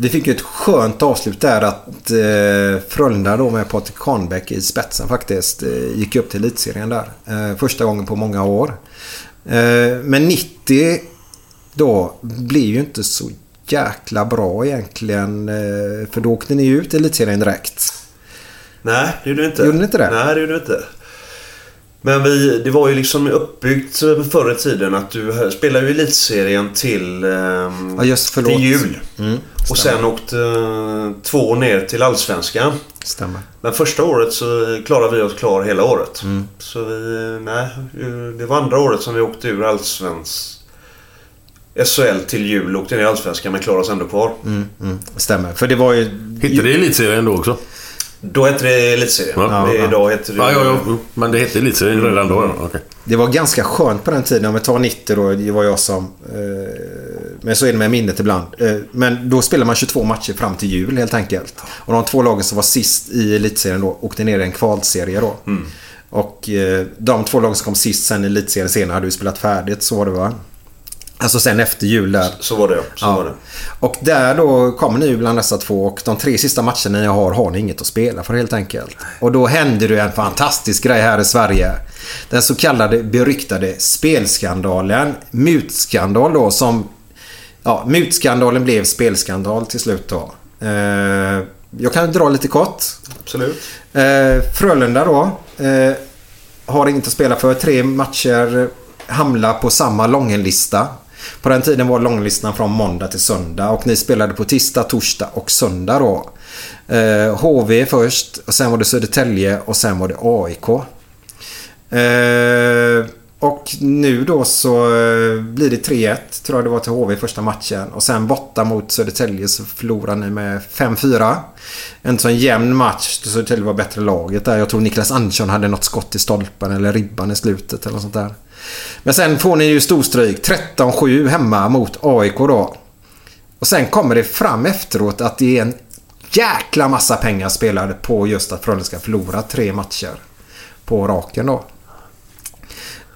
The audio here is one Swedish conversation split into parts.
vi fick ju ett skönt avslut där att eh, Frölunda då med Patrik Kahnbäck i spetsen faktiskt eh, gick upp till elitserien där. Eh, första gången på många år. Eh, men 90 då blir ju inte så jäkla bra egentligen. Eh, för då åkte ni ut i elitserien direkt. Nej, det gjorde inte. Gjorde ni inte det? Nej, det gjorde inte. Men vi, det var ju liksom uppbyggt förr i tiden att du spelade ju elitserien till, ehm, Ja, just, förlåt. till jul. Mm, och sen åkte eh, två ner till Allsvenskan. Stämmer. Men första året så klarade vi oss klar hela året. Mm. Så vi, nej, det var andra året som vi åkte ur Allsvensk SHL till jul. Åkte ner i Allsvenskan men klarade oss ändå kvar. Mm, mm, stämmer. För det var ju... Hette det elitserien då också? Då hette det elitserien. Ja, ja. Idag heter det... Ja, ja, ja. Men det hette elitserien redan då? ja. Okej. Det var ganska skönt på den tiden. Om vi tar 90 då, det var jag som... Eh, men så är det med minnet ibland. Eh, men då spelar man 22 matcher fram till jul helt enkelt. Och de två lagen som var sist i elitserien då åkte ner i en kvalserie då. Och eh, de två lagen som kom sist sen i elitserien senare hade ju spelat färdigt. Så var det va? Alltså sen efter jul där. Så var det ja. Så var det. Och där då kommer ni bland dessa två och de tre sista matcherna jag har har ni inget att spela för helt enkelt. Och då händer det en fantastisk grej här i Sverige. Den så kallade beryktade spelskandalen. Mutskandal då som... Ja, mutskandalen blev spelskandal till slut då. Eh, jag kan dra lite kort. Absolut. Eh, Frölunda då. Eh, har inget att spela för. Tre matcher. Hamnar på samma långenlista. På den tiden var långlistan från måndag till söndag. Och ni spelade på tisdag, torsdag och söndag då. Eh, HV först. Och sen var det Södertälje och sen var det AIK. Eh, och nu då så eh, blir det 3-1 tror jag det var till HV i första matchen. Och sen borta mot Södertälje så förlorar ni med 5-4. En sån jämn match. Södertälje var bättre laget där. Jag tror Niklas Andersson hade något skott i stolpen eller ribban i slutet eller något sånt där. Men sen får ni ju storstryk. 13-7 hemma mot AIK då. Och sen kommer det fram efteråt att det är en jäkla massa pengar spelade på just att Frölunda ska förlora tre matcher på raken då.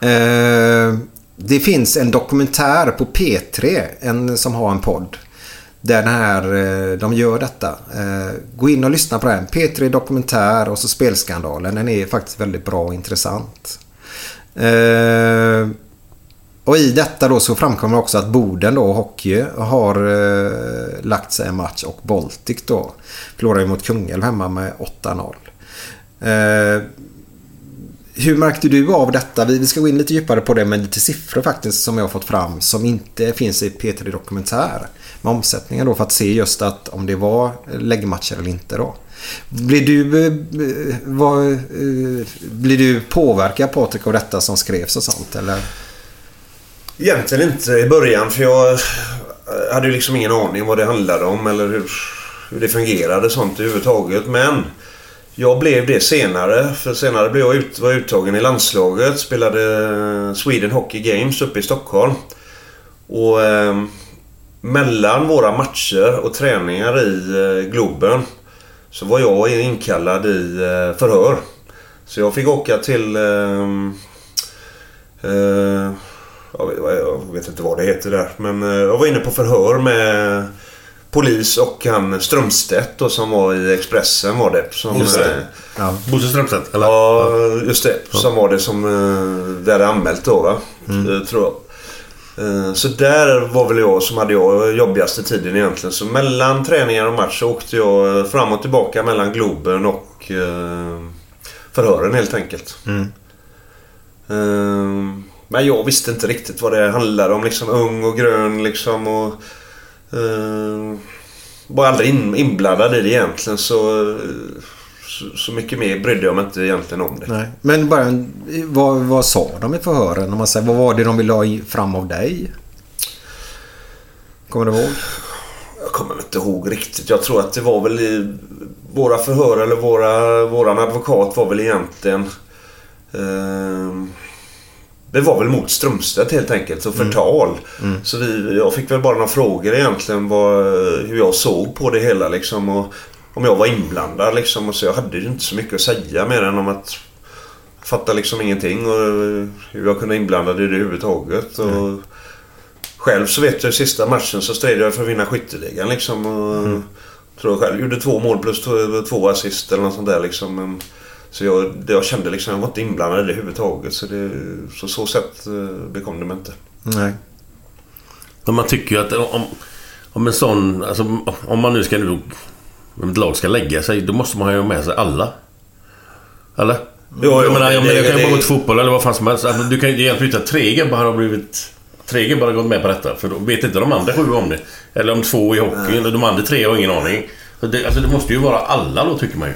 Eh, det finns en dokumentär på P3 en, som har en podd. Där den här, eh, de gör detta. Eh, gå in och lyssna på den. P3 Dokumentär och så Spelskandalen. Den är faktiskt väldigt bra och intressant. Eh, och i detta då så framkommer också att Boden då, hockey, har eh, lagt sig en match och Baltic då förlorar ju mot Kungälv hemma med 8-0. Eh, hur märkte du av detta? Vi, ska gå in lite djupare på det med lite siffror faktiskt som jag har fått fram som inte finns i P3 Dokumentär. Med omsättningen då för att se just att om det var läggmatcher eller inte då. Blir du, eh, var, eh, blir du påverkad Patrik av detta som skrevs och sånt eller? Egentligen inte i början för jag hade ju liksom ingen aning vad det handlade om eller hur, hur det fungerade sånt överhuvudtaget. Men jag blev det senare. För senare blev jag ut, var jag uttagen i landslaget. Spelade eh, Sweden Hockey Games uppe i Stockholm. Och eh, mellan våra matcher och träningar i eh, Globen så var jag inkallad i eh, förhör. Så jag fick åka till... Ehm, eh, eh, jag, vet, inte vad det heter där. Men eh, jag var inne på förhör med polis och han Strömstedt då, som var i Expressen var det. Som, Just det. eh, Ja. Bosse Strömstedt, eller? Ja, just det. Som var det som eh, vi hade anmält då va? Eh, Tror jag. Så där var väl jag som hade jag jobbigaste tiden egentligen. Så mellan träningar och match så åkte jag fram och tillbaka mellan Globen och förhören helt enkelt. Eh, Men jag visste inte riktigt vad det handlade om. Liksom ung och grön liksom. Och, eh, var aldrig in, inblandad i det egentligen så, så, så mycket mer brydde jag mig inte egentligen om det. Nej. Men bara en, vad, vad sa de i förhören? Om man säger, vad var det de ville ha i- fram av dig? Kommer du ihåg? Jag kommer inte ihåg riktigt. Jag tror att det var väl i våra förhör eller våra, våran advokat var väl egentligen... ehm, det var väl mot Strömstedt helt enkelt och förtal. Så vi, jag fick väl bara några frågor egentligen vad, hur jag såg på det hela liksom. Och om jag var inblandad liksom. Och så jag hade ju inte så mycket att säga mer än om att jag fattade liksom ingenting och hur jag kunde inblandad i det överhuvudtaget. Och själv så vet jag sista matchen så stred jag för att vinna skytteligan liksom. Och, Tror jag själv gjorde två mål plus två, två assist eller något sånt där liksom. Så jag, det jag kände liksom, jag var inte inblandad i det överhuvudtaget. Så det, så, så sätt eh, bekom det mig inte. Nej. Men man tycker ju att om, om en sån... Alltså, om man nu ska... nu- Om ett lag ska lägga sig, då måste man ju ha med sig alla. Eller? Jo, jag jo, menar, jag, det- jag kan ju bara gå till fotboll eller vad fan som helst. Alltså, du kan ju egentligen inte tre gubbar har blivit... Tre gubbar har gått med på detta. För då vet inte de andra sju om det. Eller om två i hockey. Eller de andra tre har ingen aning. Så det, alltså, det måste ju vara alla då, tycker man ju.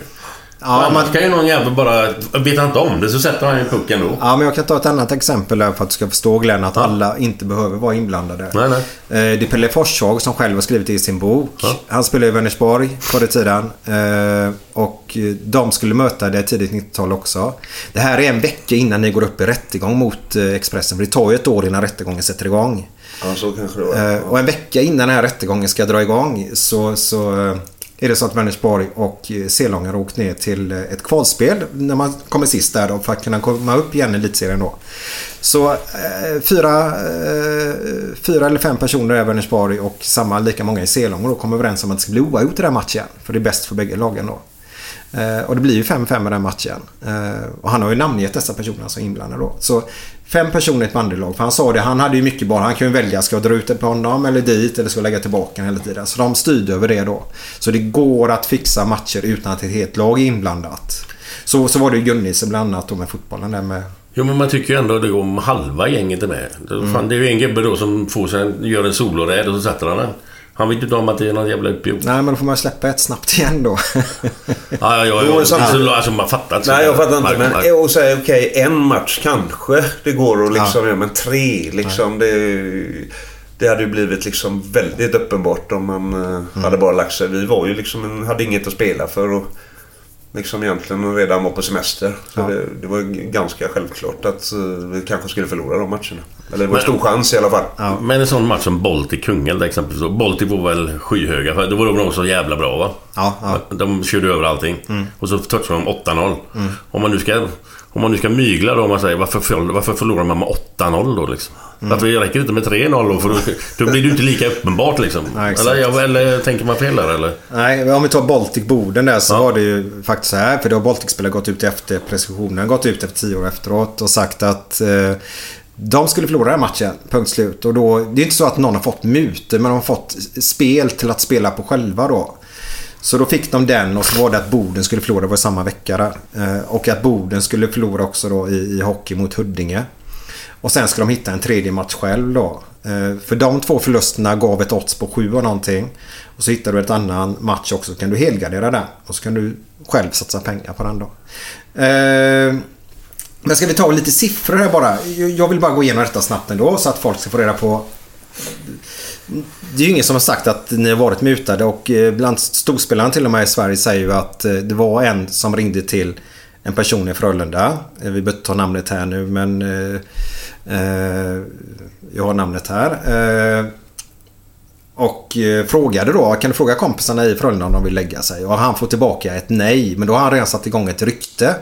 Ja, Annars man, kan ju någon jävel bara... Vet inte om det så sätter han ju pucken då. ja, men jag kan ta ett annat exempel där för att du ska förstå Glenn att alla inte behöver vara inblandade. Nej, nej. Eh, Det är Pelle Forshag som själv har skrivit i sin bok. Han spelade i Vänersborg förr i tiden. Eh, Och de skulle möta det tidigt 90-tal också. Det här är en vecka innan ni går upp i rättegång mot eh, Expressen. För det tar ju ett år innan rättegången sätter igång. Ja, så kanske det var. Och en vecka innan den här rättegången ska dra igång så, så är det så att Vänersborg och eh, Selånga har åkt ner till eh, ett kvalspel när man kommer sist där då för att kunna komma upp igen i elitserien då. Så eh, fyra, eh, fyra eller fem personer är Vänersborg och samma lika många i Selånga då kommer överens om att det ska bli oavgjort i den matchen. För det är bäst för bägge lagen då. Eh, och det blir ju 5-5 i den matchen. Eh, och han har ju namngett dessa personer som inblandade då. Så fem personer i ett bandylag. För han sa det, han hade ju mycket boll. Han ju välja, ska jag dra ut det på honom eller dit eller ska jag lägga tillbaka den hela tiden. Så de styrde över det då. Så det går att fixa matcher utan att ett helt lag är inblandat. Så, så var det ju Gunnisse bland annat då med fotbollen där med Jo men man tycker ju ändå det om halva gänget är med. Det, fan, det är ju en gubbe då som får sig, gör en soloräd och så sätter han den. Han vet inte om att det är någon jävla uppgjort. Nej men då får man släppa ett snabbt igen då. Ja, ja, ja. Ja. Alltså, alltså man fattar inte. Nej, jag fattar inte. Men och säga okej, en match kanske det går att liksom göra. Men tre liksom. Det, det hade ju blivit liksom väldigt uppenbart om man eh, hade bara lagt sig. Vi var ju liksom, hade inget att spela för. Och liksom egentligen redan var på semester. Så det, det var ganska självklart att eh, vi kanske skulle förlora de matcherna. Eller det var en stor chans i alla fall. Men en sån match som Baltic Kungälv exempelvis. Baltic var väl skyhöga. För då var de nog så jävla bra va? Ja, ja. De körde över allting. Och så touchade de 8-0. Om man nu ska... Om man nu ska mygla då, om man säger varför, varför förlorar man med 8-0 då liksom? Varför räcker det inte med 3-0 då? För då, då blir det ju inte lika uppenbart liksom. Nej, eller, ja, eller tänker man fel där eller? Nej, om vi tar Baltic Boden där så Ja. var det ju faktiskt så här. För då har Baltic-spelare gått ut efter preskriptionen, gått ut efter tio år efteråt och sagt att eh, de skulle förlora den matchen, punkt slut. Och då, det är inte så att någon har fått mutor, men de har fått spel till att spela på själva då. Så då fick de den och så var det att Boden skulle förlora, det var samma vecka där. Eh, och att Boden skulle förlora också då i, i hockey mot Huddinge. Och sen ska de hitta en tredje match själv då. Eh, för de två förlusterna gav ett odds på sju och någonting. Och så hittar du ett annan match också så kan du helgardera den. Och så kan du själv satsa pengar på den då. Eh, men ska vi ta lite siffror här bara? Jag vill bara gå igenom detta snabbt ändå så att folk ska få reda på det är ju ingen som har sagt att ni har varit mutade och eh, bland storspelarna till och med i Sverige säger ju att eh, det var en som ringde till en person i Frölunda. Eh, vi behöver inte ta namnet här nu men eh, jag har namnet här. Eh, och frågade då, kan du fråga kompisarna i Frölunda om de vill lägga sig? Och han får tillbaka ett nej. Men då har han redan satt igång ett rykte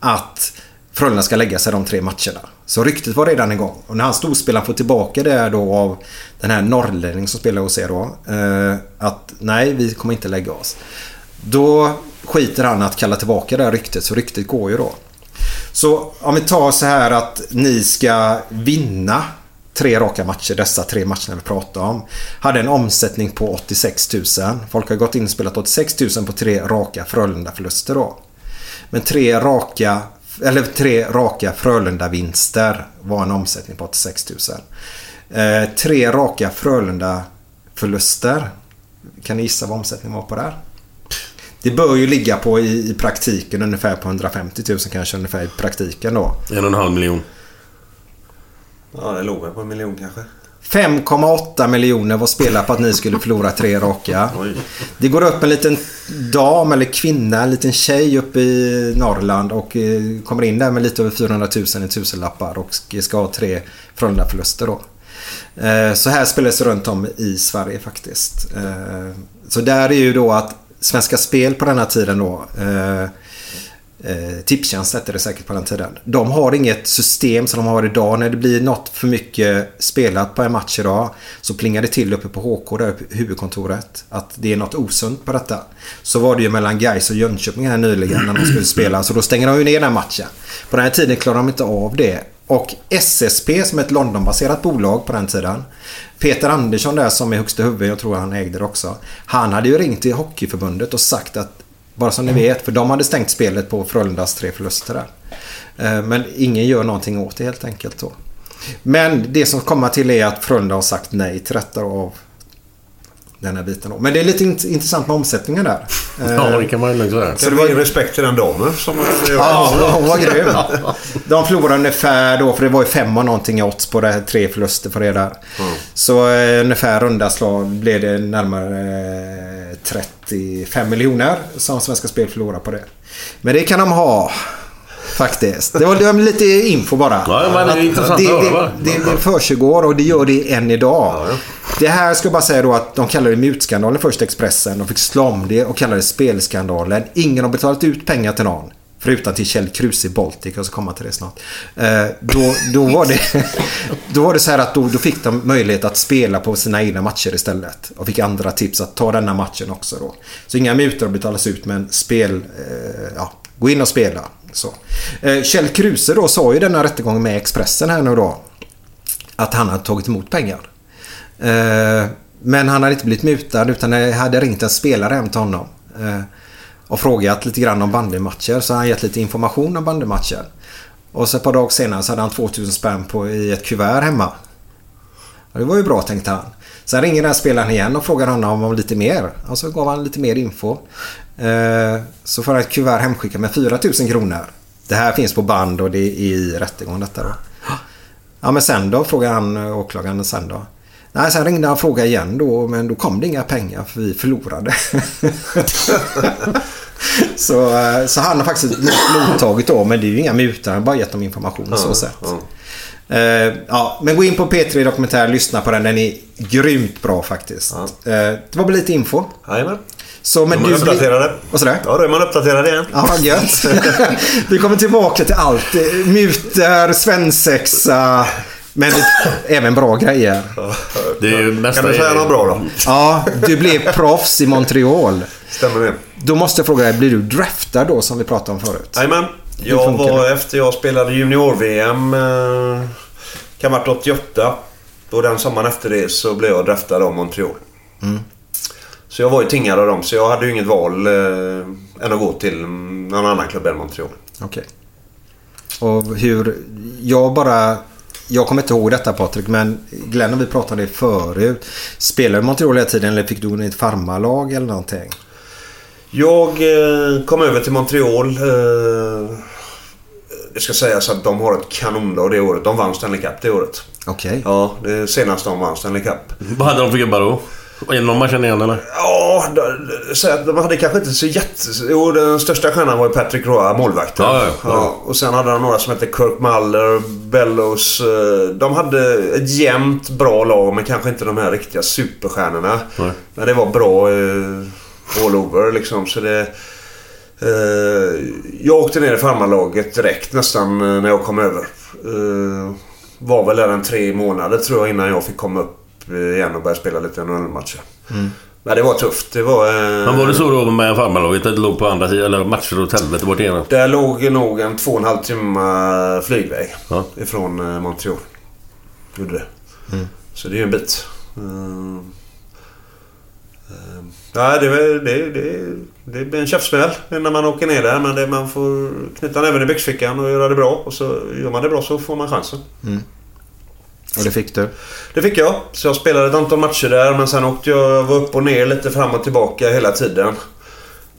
att Frölunda ska lägga sig de tre matcherna. Så ryktet var redan igång. Och när han storspelaren får tillbaka det då av den här norrlänningen som spelar hos er då. Eh, att nej, vi kommer inte lägga oss. Då skiter han att kalla tillbaka det här ryktet. Så ryktet går ju då. Så om vi tar så här att ni ska vinna tre raka matcher, dessa tre matcherna vi pratar om. Hade en omsättning på 86 000. Folk har gått in och spelat 86 000 på tre raka Frölunda-förluster då. Men tre raka, eller tre raka Frölunda-vinster var en omsättning på 86 000. Eh, tre raka Frölunda-förluster. Kan ni gissa vad omsättningen var på där? Det bör ju ligga på i, i praktiken ungefär på 150 000 kanske ungefär i praktiken då. En och en halv miljon. Ja, det låg på en miljon kanske. 5,8 miljoner var spelat på att ni skulle förlora tre raka. Oj. Det går upp en liten dam eller kvinna, en liten tjej uppe i Norrland och eh, kommer in där med lite över 400 000 i tusenlappar och ska ha tre Frölunda-förluster då. Eh, Så här spelas det runt om i Sverige faktiskt. Eh, Så där är ju då att Svenska Spel på den här tiden då eh, Tipstjänst hette det säkert på den tiden. De har inget system som de har idag. När det blir något för mycket spelat på en match idag så plingar det till uppe på HK där uppe huvudkontoret. Att det är något osunt på detta. Så var det ju mellan Gais och Jönköping här nyligen när de skulle spela. Så då stänger de ju ner den matchen. På den här tiden klarar de inte av det. Och SSP som är ett Londonbaserat bolag på den tiden. Peter Andersson där som är högsta huvud, jag tror han ägde det också. Han hade ju ringt till Hockeyförbundet och sagt att bara så ni vet, för de hade stängt spelet på Frölundas tre förluster där. Eh, men ingen gör någonting åt det helt enkelt då. Men det som kommer till är att Frölunda har sagt nej till detta av den här biten då. Men det är lite int- intressant med omsättningen där. Eh, Ja, det kan man ju lugnt säga. Så det var ju respekt till den damen som... Ja, hon var grym. De förlorade ungefär då, för det var ju fem och någonting i odds på det här tre förluster för det där. Så eh, ungefär runda slag blev det närmare eh, 35 miljoner som Svenska Spel förlorade på det. Men det kan de ha. Faktiskt. Det var, det var lite info bara. Ja, men det är intressant det, att höra, det, det, det försiggår och det gör det än idag. Det här ska jag bara säga då att de kallade det mutskandalen först Expressen. De fick slå om det och kallade det spelskandalen. Ingen har betalat ut pengar till någon. Förutom till Kjell Kruse i Baltic. Jag ska komma till det snart. Eh, då, då, var det, då var det så här att då, då fick de möjlighet att spela på sina egna matcher istället. Och fick andra tips att ta denna matchen också då. Så inga mutor betalas ut men spel... Eh, ja, gå in och spela. Så. Eh, Kjell Kruse då sa ju denna rättegång med Expressen här nu då. Att han hade tagit emot pengar. Eh, men han hade inte blivit mutad utan det hade ringt en spelare hem till honom. Eh, och frågat lite grann om bandymatcher. Så han gett lite information om bandymatcher. Och så ett par dagar senare så hade han 2000 spänn på, i ett kuvert hemma. Och det var ju bra tänkte han. Sen ringer den här spelaren igen och frågar honom om lite mer. Och så gav han lite mer info. Eh, så får han ett kuvert hemskickat med 4000 kronor. Det här finns på band och det är i rättegång detta då. Ja men sen då? Frågar han eh, åklagaren sen då. Nej, sen ringde han och frågade igen då men då kom det inga pengar för vi förlorade. så, eh, så han har faktiskt mottagit då men det är ju inga mutor. Han bara gett dem information så sätt. Eh, ja, men gå in på P3 Dokumentär lyssna på den. Den är grymt bra faktiskt. Eh, det var lite info. Jajamän. Så, men Då är man du uppdaterade. Vad sa du? Ja, då är man uppdaterad igen. Ja, vad gött. Vi kommer tillbaka till allt. Muter, svensexa. Men även bra grejer. Det är ju mesta Kan du säga något bra då? Ja, du blev proffs i Montreal. Stämmer det? Då måste jag fråga dig, blir du draftad då som vi pratade om förut? Jajamän. Jag var det? efter jag spelade junior-VM. Eh, kan ha varit 88. Och den sommaren efter det så blev jag draftad av Montreal. Mm. Så jag var ju tingad av dem. Så jag hade ju inget val eh, än att gå till någon annan klubb än Montreal. Okej. Och hur... Jag bara... Jag kommer inte ihåg detta Patrik, men Glenn och vi pratade om det förut. Spelade du i Montreal hela tiden eller fick du ett farmarlag eller någonting? Jag eh, kom över till Montreal. Eh, det ska sägas att de har ett kanonlag det året. De vann Stanley Cup det året. Okej. Ja, det är senast de vann Stanley Cup. Vad hade de för gubbar då? Är det någon man känner igen eller? Ja, de, så att de hade kanske inte så jätte... Jo, den största stjärnan var ju Patrick Roy, målvakten. Ja, ja, ja. och sen hade de några som hette Kirk Muller, Bellows. eh, De hade ett jämnt bra lag, men kanske inte de här riktiga superstjärnorna. Nej. Men det var bra eh, all over liksom, så det... Eh, jag åkte ner i farmarlaget direkt nästan när jag kom över. Var väl där en tre månader tror jag innan jag fick komma upp igen och börja spela lite NHL-matcher. Men det var tufft. Det var... Eh, Men var det så då med farmarlaget att det låg på andra sidan, eller matcher åt helvete bort igenom? Där låg nog en två och en halv timme flygväg Ja. ifrån eh, Montreal. Gjorde det. Så det är ju en bit. Uh, uh, ja, det, det, det, det blir en käftsmäll när man åker ner där. Men det, man får knyta näven i byxfickan och göra det bra. Och så gör man det bra så får man chansen. Och det fick du? Det fick jag. Så jag spelade ett antal matcher där. Men sen åkte jag var upp och ner lite fram och tillbaka hela tiden.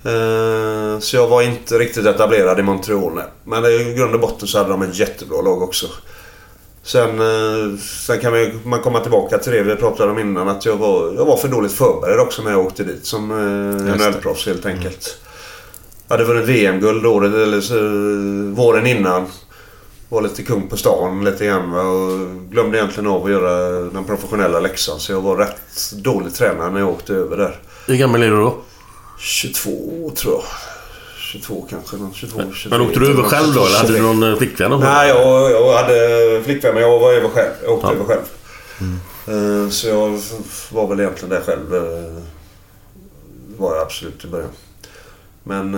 Eh, Så jag var inte riktigt etablerad i Montreal. nej. Men i grund och botten så hade de ett jättebra lag också. Sen, eh, sen kan man, man komma tillbaka till det vi pratade om innan. Att jag var, jag var för dåligt förberedd också när jag åkte dit som eh. NHL-proffs helt enkelt. Jag hade vunnit VM-guld året, eller så, våren innan. Var lite kung på stan lite grann och glömde egentligen av att göra den professionella läxan. Så jag var rätt dålig tränare när jag åkte över där. Hur gammal är du då? 22 tror jag. 22 kanske. någon 22, 23, Men åkte du över själv då eller hade du någon eh, flickvän? Nej, jag, jag hade flickvän men jag var över själv. Jag åkte Ja. över själv. Eh, Så jag var väl egentligen där själv. eh, Var jag absolut i början. Men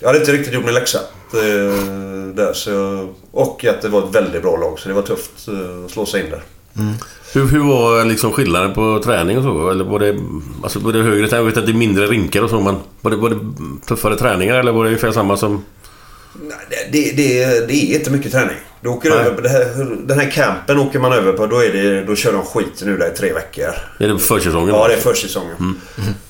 jag hade inte riktigt gjort min läxa. Det, där, så och att det var ett väldigt bra lag så det var tufft eh, att slå sig in där. Hur, hur var liksom skillnaden på träning och så? Eller var det, alltså var det högre träning? Jag vet att det är mindre rinkar och så men var det, var det tuffare träningar eller var det ungefär samma som... Nej, det, det, det är inte mycket träning. Du åker Nej. över här, den här campen åker man över på. Då, är det, då kör de skiten ur där i tre veckor. Är det försäsongen? Ja, det är försäsongen.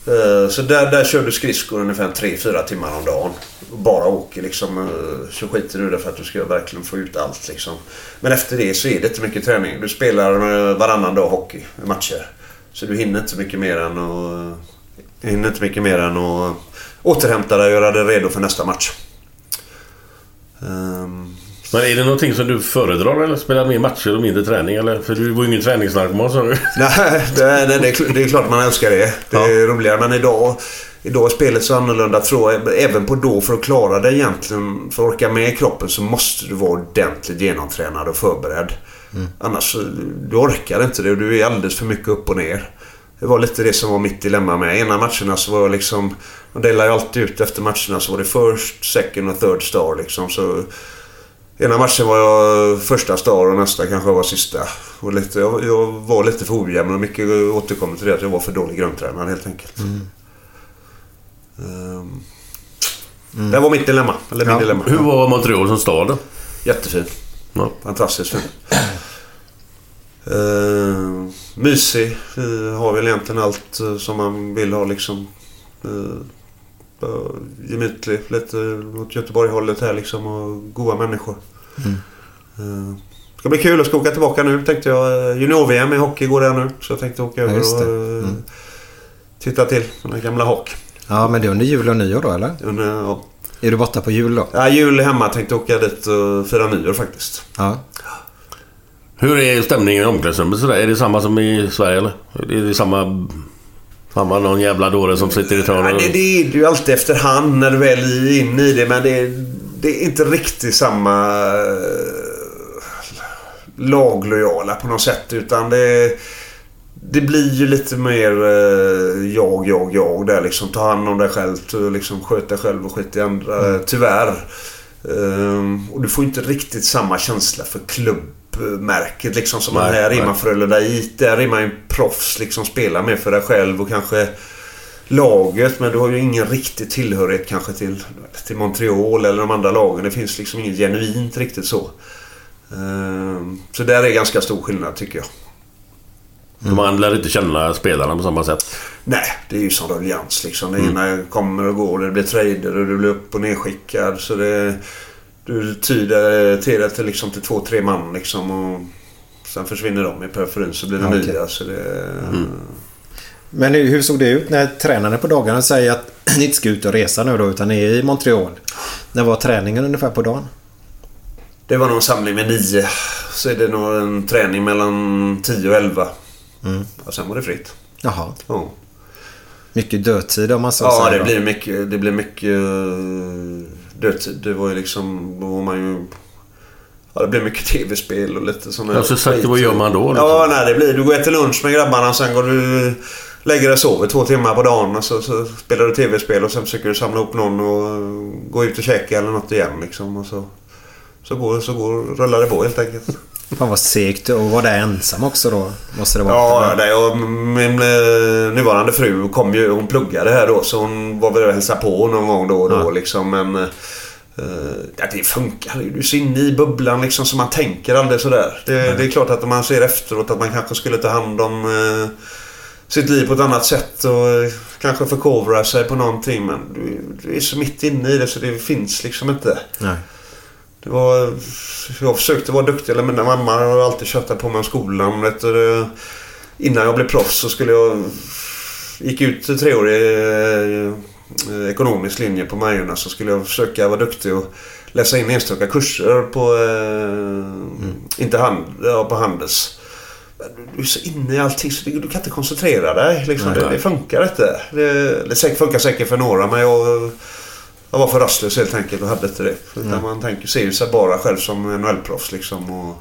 Eh, Så där, där kör du skridskor ungefär 3-4 timmar om dagen. Bara åker liksom. eh, Kör skiten ur det för att du ska verkligen få ut allt liksom. Men efter det så är det inte mycket träning. Du spelar eh, varannan dag hockey matcher. Så du hinner inte mycket mer än att... Hinner inte mycket mer än att återhämta dig och göra dig redo för nästa match. Ehm, Men är det någonting som du föredrar eller spela mer matcher och mindre träning? Eller? För du var ju ingen träningsnarkoman sa du. Nej, det, det, det, är kl- det är klart man älskar det. Det är roligare. Men idag, idag är spelet så annorlunda tror jag. Även på då för att klara det egentligen. För att orka med i kroppen så måste du vara ordentligt genomtränad och förberedd. Annars så- du orkar inte det och du är alldeles för mycket upp och ner. Det var lite det som var mitt dilemma med. Ena matcherna så var jag liksom... De delar ju alltid ut efter matcherna så var det first, second och third star liksom. Så Ena matchen var jag första star och nästa kanske var sista. Och lite, jag, jag var lite för ojämn och mycket återkommer till det att jag var för dålig grundtränare helt enkelt. Ehm, Det var mitt dilemma. Eller min Ja. dilemma. Hur var Montreal som stad då? Jättefin. Ja. Fantastiskt fin. Uh, mysig. Uh, har väl egentligen allt eh, som man vill ha liksom. Uh, gemytlig. Lite åt Göteborg-hållet här liksom. Och goda människor. Uh, ska bli kul. Jag ska åka tillbaka nu tänkte jag. Eh, Junior-VM i hockey går där nu. Så jag tänkte åka över just och det. eh, titta till den gamla hock. Ja, men det är under jul och nyår då eller? Under, ja. Är du borta på jul då? Ja, jul hemma. Tänkte åka dit och fira nyår faktiskt. Ja. Hur är stämningen i omklädningsrummet? Är det samma som i Sverige eller? Är det samma... Samma någon jävla dåre som sitter i hörn Ja, det, det är ju alltid efterhand när du väl är inne i det. Men det är, det är inte riktigt samma eh, laglojala på något sätt. Utan det, det blir ju lite mer eh, jag, jag, jag där liksom. Ta hand om dig själv. Liksom, sköt dig själv och skit i andra. Tyvärr. Ehm, och du får inte riktigt samma känsla för klubbmärket liksom som man här man Frölunda IT. Där är man ju proffs liksom. Spelar mer för dig själv och kanske laget. Men du har ju ingen riktig tillhörighet kanske till, till Montreal eller de andra lagen. Det finns liksom inget genuint riktigt så. Ehm, Så där är ganska stor skillnad tycker jag. Så Man lär inte känna spelarna på samma sätt. Nej, det är ju som ruljans liksom. Det ena kommer och går. Det blir trader och du blir upp och nedskickad. Så det, du tyder till det till, liksom, till två, tre man liksom. Och sen försvinner de i periferin så blir det Okej. nya. Så det, Men hur såg det ut när tränaren på dagarna säger att ni inte ska ut och resa nu då utan ni är i Montreal? När var träningen ungefär på dagen? det var nog en samling med nio. Så är det nog en träning mellan 10 och 11. Och sen var det fritt. Jaha. Ja. Mycket dödtid om man så Ja, det då. blir mycket, det blir mycket dödtid. Det var ju liksom... Då var man ju... Ja, det blir mycket tv-spel och lite sådana har så sagt, vad gör man då? Liksom? Ja, nej, det blir... Du går till lunch med grabbarna, sen går du... Lägger dig och sover två timmar på dagen och så, så spelar du tv-spel och sen försöker du samla upp någon och gå ut och käka eller något igen liksom. Och så, så, går, så går, rullar det på helt enkelt. Fan vad segt och var där ensam också då? Måste det vara. Ja, det, och min eh, nuvarande fru kom ju, hon pluggade här då så hon var väl och hälsade på någon gång då och då Ja. liksom. Men eh, ja, det funkar ju. Du är så inne i bubblan liksom så man tänker aldrig sådär. Det, det är klart att om man ser efteråt att man kanske skulle ta hand om eh, sitt liv på ett annat sätt och eh, kanske förkovra sig på någonting. Men du, du är så mitt inne i det så det finns liksom inte. Nej. Det var, jag försökte vara duktig. Eller mina mamma har alltid tjötat på mig om skolan. Vet du, det- innan jag blev proffs så skulle jag... Gick ut treårig eh, ekonomisk linje på Majorna så skulle jag försöka vara duktig och läsa in enstaka kurser på... Eh, Inte hand, ja, på Handels. Du är så inne i allting så du, kan inte koncentrera dig. Liksom. Nej, det, nej. det funkar inte. Det, det funkar säkert för några men jag... Jag var för rastlös helt enkelt och hade inte det. Utan man tänker, ser ju sig bara själv som NHL-proffs liksom. Och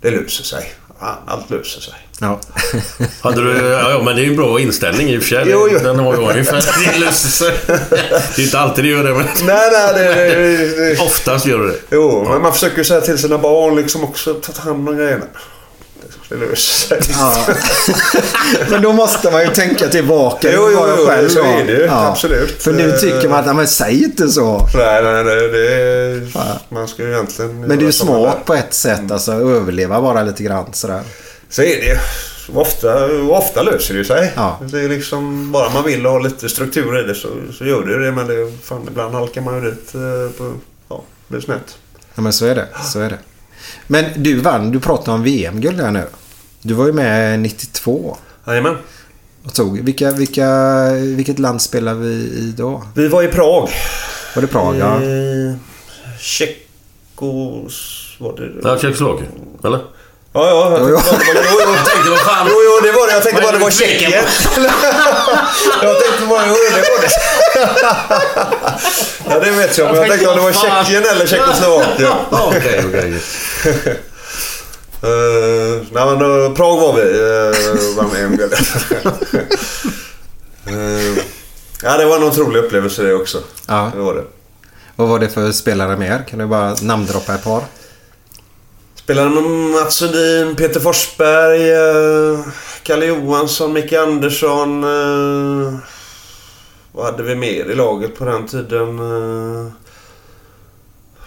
det löser sig. Ja, Allt löser sig. Ja. Hade du, ja, ja, men det är ju en bra inställning i och för sig. Jo, jo. Den har jag ungefär. Det löser sig. Det är inte alltid det gör det, men Nej, nej, det... det, det. oftast gör det det. Jo, men man försöker ju säga till sina barn liksom också. Ta hand om grejerna. Det löser sig. Ja. Men då måste man ju tänka tillbaka. Jo, jo, jo, själv så är det ju. Absolut. För nu tycker man att, "Nej, men säg inte så. Nej, nej, nej. Det är, Man ska ju egentligen... Men det är ju smart på ett sätt. Alltså överleva bara lite grann sådär. Så är det. Ofta, ofta löser det ju sig. Ja. Det är liksom, bara man vill ha lite struktur i det så, så gör det det. Men det, fan, ibland halkar man ju dit eh, på... Ja, det blir snett. Ja men så är det. Så är det. Men du vann. Du pratade om VM-guld här nu. Du var ju med 92 Jajamän. och tog. Vilka, vilka, vilket land spelade vi i då? Vi var i Prag. Var det Prag? Ja. Eh, Tjeckos... Var det Ja, Tjeckoslovakien. Eller? Ja, ja. Jo, Jo, jo. jo, jo. tänkte, vad fan. Jo, jo, det var det. Jag tänkte bara det var Tjeckien. jag tänkte bara, jo, det var det. ja, det vet jag. Men jag tänkte om det var Tjeckien eller Tjeckoslovakien. Okej, okej. Uh, nej men uh, Prag var vi. Uh, var med om uh, ja, det var en otrolig upplevelse det också. Ja. Det var det. Vad var det för spelare mer? Kan du bara namndroppa ett par? Spelade med Mats Sundin, Peter Forsberg, uh, Kalle Johansson, Micke Andersson. Uh, vad hade vi mer i laget på den tiden? Uh,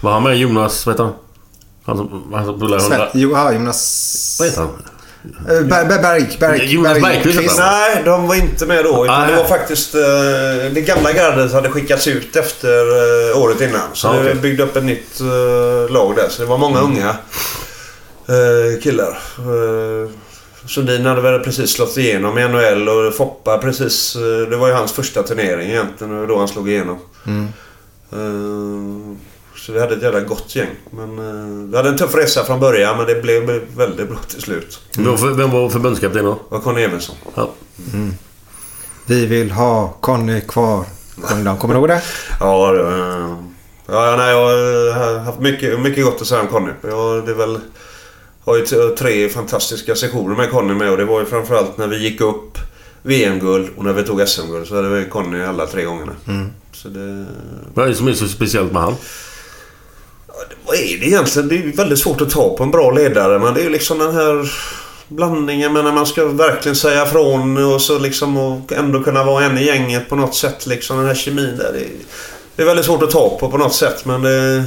Var han med Jonas, vet han? Han som, han som hundra... jo, ja, Jonas... Vad heter han? Eh, Ber, Ber, Berg, Berg, Jonas Bergqvist heter. Nej, de var inte med då. Ah, det var faktiskt... Det gamla gardet hade skickats ut efter året innan. Så Ah, okej. byggde upp ett nytt lag där. Så det var många unga uh, killar. Uh, Sundin hade väl precis slått igenom i NHL och Foppa precis... Uh, det var ju hans första turnering egentligen. och Då han slog igenom. Uh, så vi hade ett jävla gott gäng. Men uh, vi hade en tuff resa från början men det blev väldigt bra till slut. Vem var för- Vem var förbundskapten då? Det var Conny Evensson. Ja. Vi vill ha Conny kvar. Kommer du ihåg det? Ja, det, eh, ja nej, jag har haft mycket, mycket gott att säga om Conny. Jag det är väl, har ju tre fantastiska sessioner med Conny med och det var ju framförallt när vi gick upp VM-guld och när vi tog SM-guld så hade vi Conny alla tre gångerna. Så det... Vad är det som är så speciellt med han? Vad är det egentligen? Det är väldigt svårt att ta på en bra ledare men det är ju liksom den här blandningen med när man ska verkligen säga från och så liksom och ändå kunna vara en i gänget på något sätt liksom. Den här kemin där. Det är, det är väldigt svårt att ta på på något sätt men det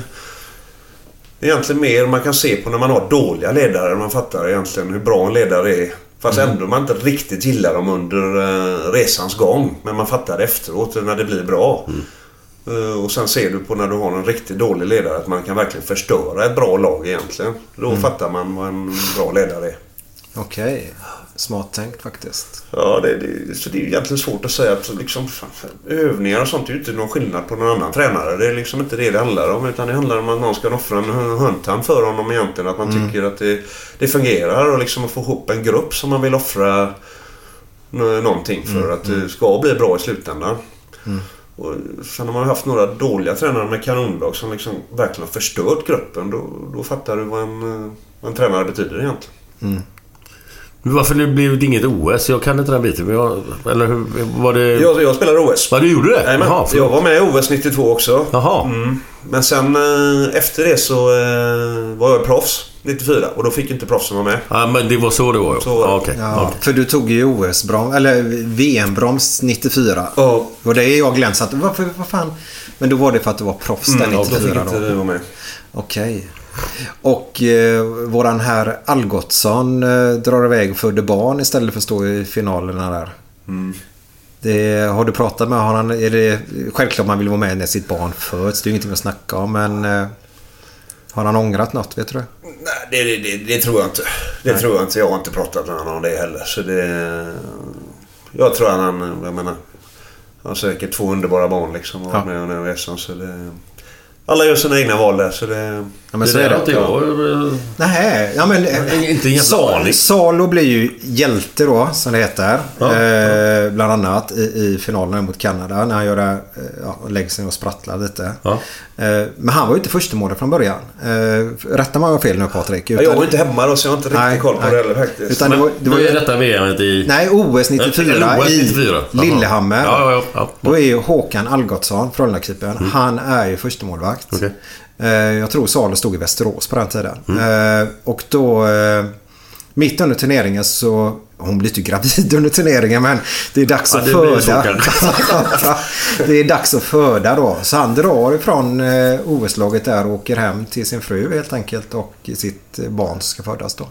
det är egentligen mer man kan se på när man har dåliga ledare. Man fattar egentligen hur bra en ledare är. Fast ändå man inte riktigt gillar dem under eh, resans gång. Men man fattar efteråt när det blir bra. Eh, Och sen ser du på när du har en riktigt dålig ledare att man kan verkligen förstöra ett bra lag egentligen. Då fattar man vad en bra ledare är. Okej. Smart tänkt faktiskt. Ja, det, det, så det är egentligen svårt att säga att liksom, övningar och sånt är ju inte någon skillnad på någon annan tränare. Det är liksom inte det det handlar om. Utan det handlar om att någon ska offra en hundtand för honom egentligen. Att man tycker att det, det fungerar och liksom att få ihop en grupp som man vill offra nå- någonting för att det ska bli bra i slutändan. Och sen har man haft några dåliga tränare med kanonlag som liksom verkligen har förstört gruppen. Då, då fattar du vad en, eh, vad en tränare betyder egentligen. Men Varför det blev det inget OS? Jag kan inte den biten. Men jag, eller hur var det... Jag, jag spelar OS. Vad du gjorde det? Jajamän. Jaha, jag var med i OS 92 också. Jaha. Mm. Men sen eh, efter det så eh, var jag proffs 94 och då fick inte proffsen vara med. Ja, men det var så det var. Så var det. Ja. Ja, okej. För du tog ju OS-broms, eller VM-broms 94. Ja. Och det är jag glömt. så att, Varför, vad fan? Men då var det för att du var proffs där Mm, då fick 94 inte då? vi vara med. Okej. Och eh, våran herr Algotsson eh, drar iväg och födde barn istället för att stå i finalerna där. Mm. Det, har du pratat med honom? Är det självklart man vill vara med när sitt barn föds. Det är ju ingenting att snacka om. Men eh, har han ångrat något? Vet du det? Nej, det, det, det, tror jag inte. Det tror jag inte. Jag har inte pratat med honom om det heller. Så det... Jag tror att han... Jag menar... Han har säkert två underbara barn liksom. Och Ja. med här resan. Så det... Alla gör sina egna val där. Så det... Ja, men så är där det. har inte jag... Nej, ja men... Inte en jävla Sa- aning. Salo blir ju hjälte då, som det heter. Ja. Eh, bland annat i, i finalen mot Kanada. När han gör det, eh, ja, lägger sig och sprattlar lite. Ja. Eh, men han var ju inte första målet från början. Eh, rätta mig om jag har fel nu Patrik. Ja, jag var inte hemma då så jag har inte riktigt Nej, koll på nej. det heller faktiskt. Utan det Men var, det var ju... är detta VM i... Nej, OS 94 Eller OS i 94. Jaha. Lillehammer. Ja, ja, ja. Då är ju Håkan Algotsson, Frölunda-keepern, han är ju första målvakt. Eh, jag tror Salo stod i Västerås på den tiden. Eh, och då, eh, mitt under turneringen så... Hon blir inte gravid under turneringen men det är dags Ja, att föda. det är dags att föda då. Så han drar ifrån OS-laget där och åker hem till sin fru helt enkelt och sitt barn ska födas då.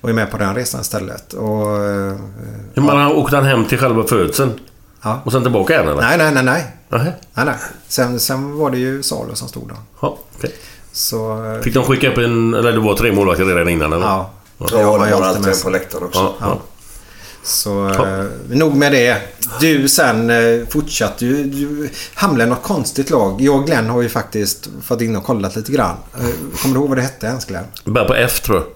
Och är med på den resan istället. Och, eh, Men han åkte han hem till själva födseln? Ja. Och sen tillbaka igen eller? Nej, nej, nej, nej. Nej, nej. Sen, sen var det ju Salo som stod där. Ja, okej. Så... eh, Fick de skicka upp en... Eller det var tre målvakter redan innan eller? Ja. Ja, ju var alltid med en på läktaren också. Ja, ja. Så eh, nog med det. Du sen eh, fortsatte ju. Du hamnade i något konstigt lag. Jag och Glenn har ju faktiskt fått in och kollat lite grann. Eh, kommer du ihåg vad det hette ens Glenn? Börjar på F tror jag.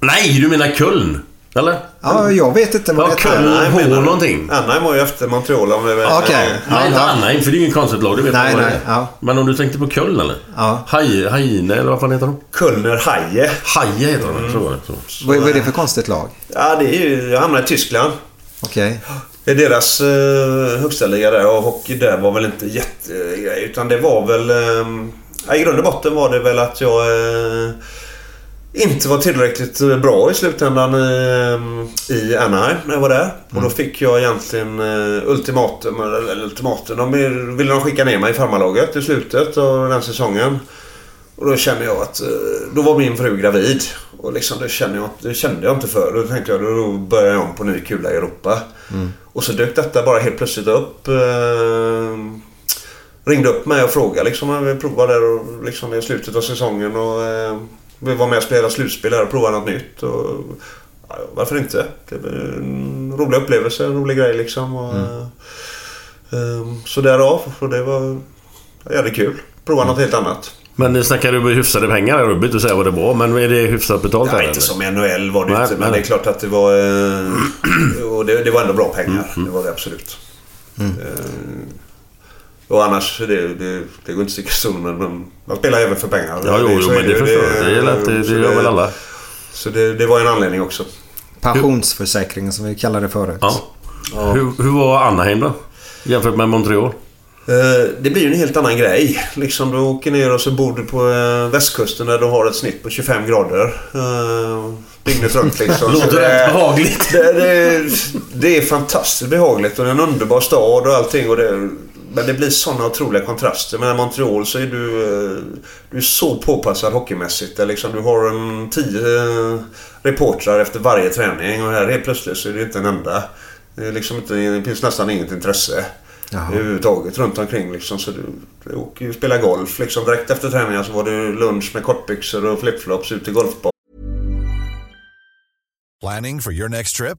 Nej, du menar Köln? Eller? Ja, jag vet inte vad Ja, det Köln. hette. H menar du? någonting. Anaheim var ju efter Montreal om det var... Okej. Nej, Ja, inte ja. Anaheim, för det är ju inget konstigt lag. Det vet Nej, man vad nej, det är. ja. Men om du tänkte på Köln eller? Ja. Haj, Hajne eller vad fan heter de? Kölner Haie. Haje heter de, tror jag. Så. Vad, vad är det för konstigt lag? Ja, det är ju... Jag hamnade i Tyskland. Okej. Det är deras eh, högsta liga där och hockey där var väl inte jättegrej. Utan det var väl... Eh, I grund och botten var det väl att jag eh, inte var tillräckligt bra i slutändan i, eh, i Anaheim när jag var där. Och då fick jag egentligen eh, ultimatum. Eller ultimatum. De ville de skicka ner mig i farmarlaget i slutet av den säsongen. Och då kände jag att... eh, Då var min fru gravid. Och liksom det kände jag, det kände jag inte för. Då tänkte jag då börjar jag om på ny kula i Europa. Och så dök detta bara helt plötsligt upp. Eh, ringde upp mig och frågade liksom om jag vill prova där och liksom i slutet av säsongen. Och eh, vill vara med och spela slutspel där och prova något nytt. Och, ja, varför inte? Det är en rolig upplevelse, en rolig grej liksom. Och, eh, eh, så därav. Och det var jävligt kul. Prova något helt annat. Men snackar du hyfsade pengar? Jag behöver inte säga vad det var, men är det hyfsat betalt? Ja, här, inte eller? som NHL var det Nej, inte. Men nej. det är klart att det var... Eh, och det, det var ändå bra pengar. Det var det absolut. Eh, och annars, det, det, det går inte att sticka stol men man, spelar även för pengar. Ja, jo, jo men det förstår jag. Det, det, det gör väl alla. Så det, det var en anledning också. Pensionsförsäkringen som vi kallade det förut. Ja. Hur, hur var Anaheim då? Jämfört med Montreal? Eh, Det blir ju en helt annan grej. Liksom du åker ner och så bor du på eh, västkusten där du har ett snitt på 25 grader. Eh, Dygnet runt liksom. Låter rätt behagligt. Det, det, det är fantastiskt behagligt och det är en underbar stad och allting. Och det, men det blir sådana otroliga kontraster. Men i Montreal så är du, eh, du är så påpassad hockeymässigt. Där Liksom, du har en tio eh, reportrar efter varje träning och här helt plötsligt så är det inte en enda. Det, är liksom inte, det finns nästan inget intresse. överhuvudtaget runt omkring liksom. Så du, du åker ju spela golf liksom. Direkt efter träningen så var det lunch med kortbyxor och flipflops ut till golfbanan. Planning for your next trip?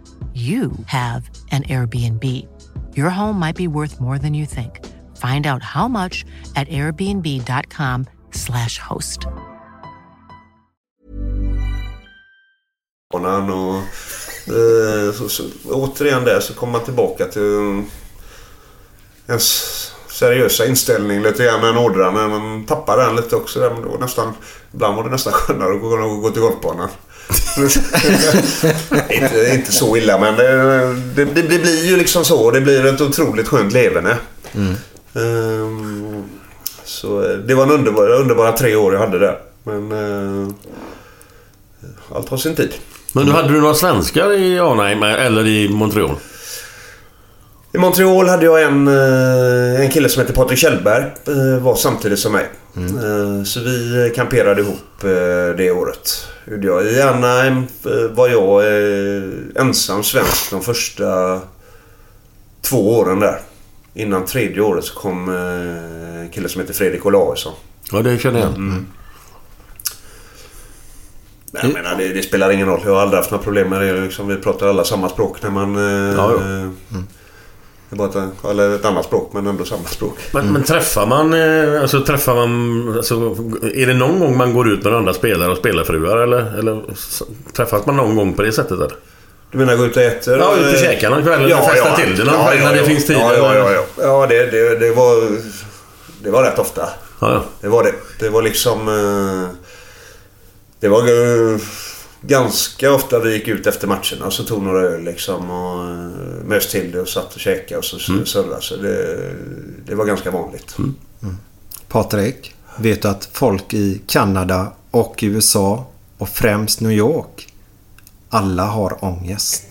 you have an Airbnb. Your home might be worth more than you think. Find out how much at airbnb.com/slash host. Och, eh, så, så, återigen där så kommer man tillbaka till ens seriösa inställning lite grann med ådran. Men man tappar den lite också. Där, men då nästan, ibland var det nästan skönare att gå, gå till golfbanan inte, inte så illa men det, det, det, blir ju liksom så. Det blir ett otroligt skönt leverne. Mm. Um, så det var en underbar, underbara tre år jag hade där. Men uh, allt har sin tid. Men du, hade du några svenskar i Arnheim eller i Montreal? I Montreal hade jag en, eh, en kille som heter Patrik Kjellberg. Eh, var samtidigt som mig. Mm. Så vi kamperade ihop det året. I Anaheim var jag ensam svensk de första två åren där. Innan tredje året så kom en kille som heter Fredrik Olausson. Ja, det känner jag. Mm. Men jag menar, det, det, spelar ingen roll. Jag har aldrig haft några problem med det. Liksom, vi pratar alla samma språk när man... Ja, ja. Mm. Det är bara ett, eller ett annat språk men ändå samma språk. Men, mm. men träffar man... Eh, alltså träffar man... Alltså, är det någon gång man går ut med andra spelare och spelarfruar eller, eller träffas man någon gång på det sättet eller? Du menar gå ut och äta? Ja, ut och käka någon kväll ja, festa ja, till det någon ja, ja, när det finns tid? Ja, ja, ja. ja. det, det, det, var... Det var rätt ofta. Ja, ja. Det var det. Det var liksom... Eh, det var ganska ofta vi gick ut efter matcherna och så tog några öl liksom och eh, mös till det och satt och käkade och så mm. surrade. Så det, det var ganska vanligt. Mm. Mm. Patrik, vet du att folk i Kanada och USA och främst New York alla har ångest?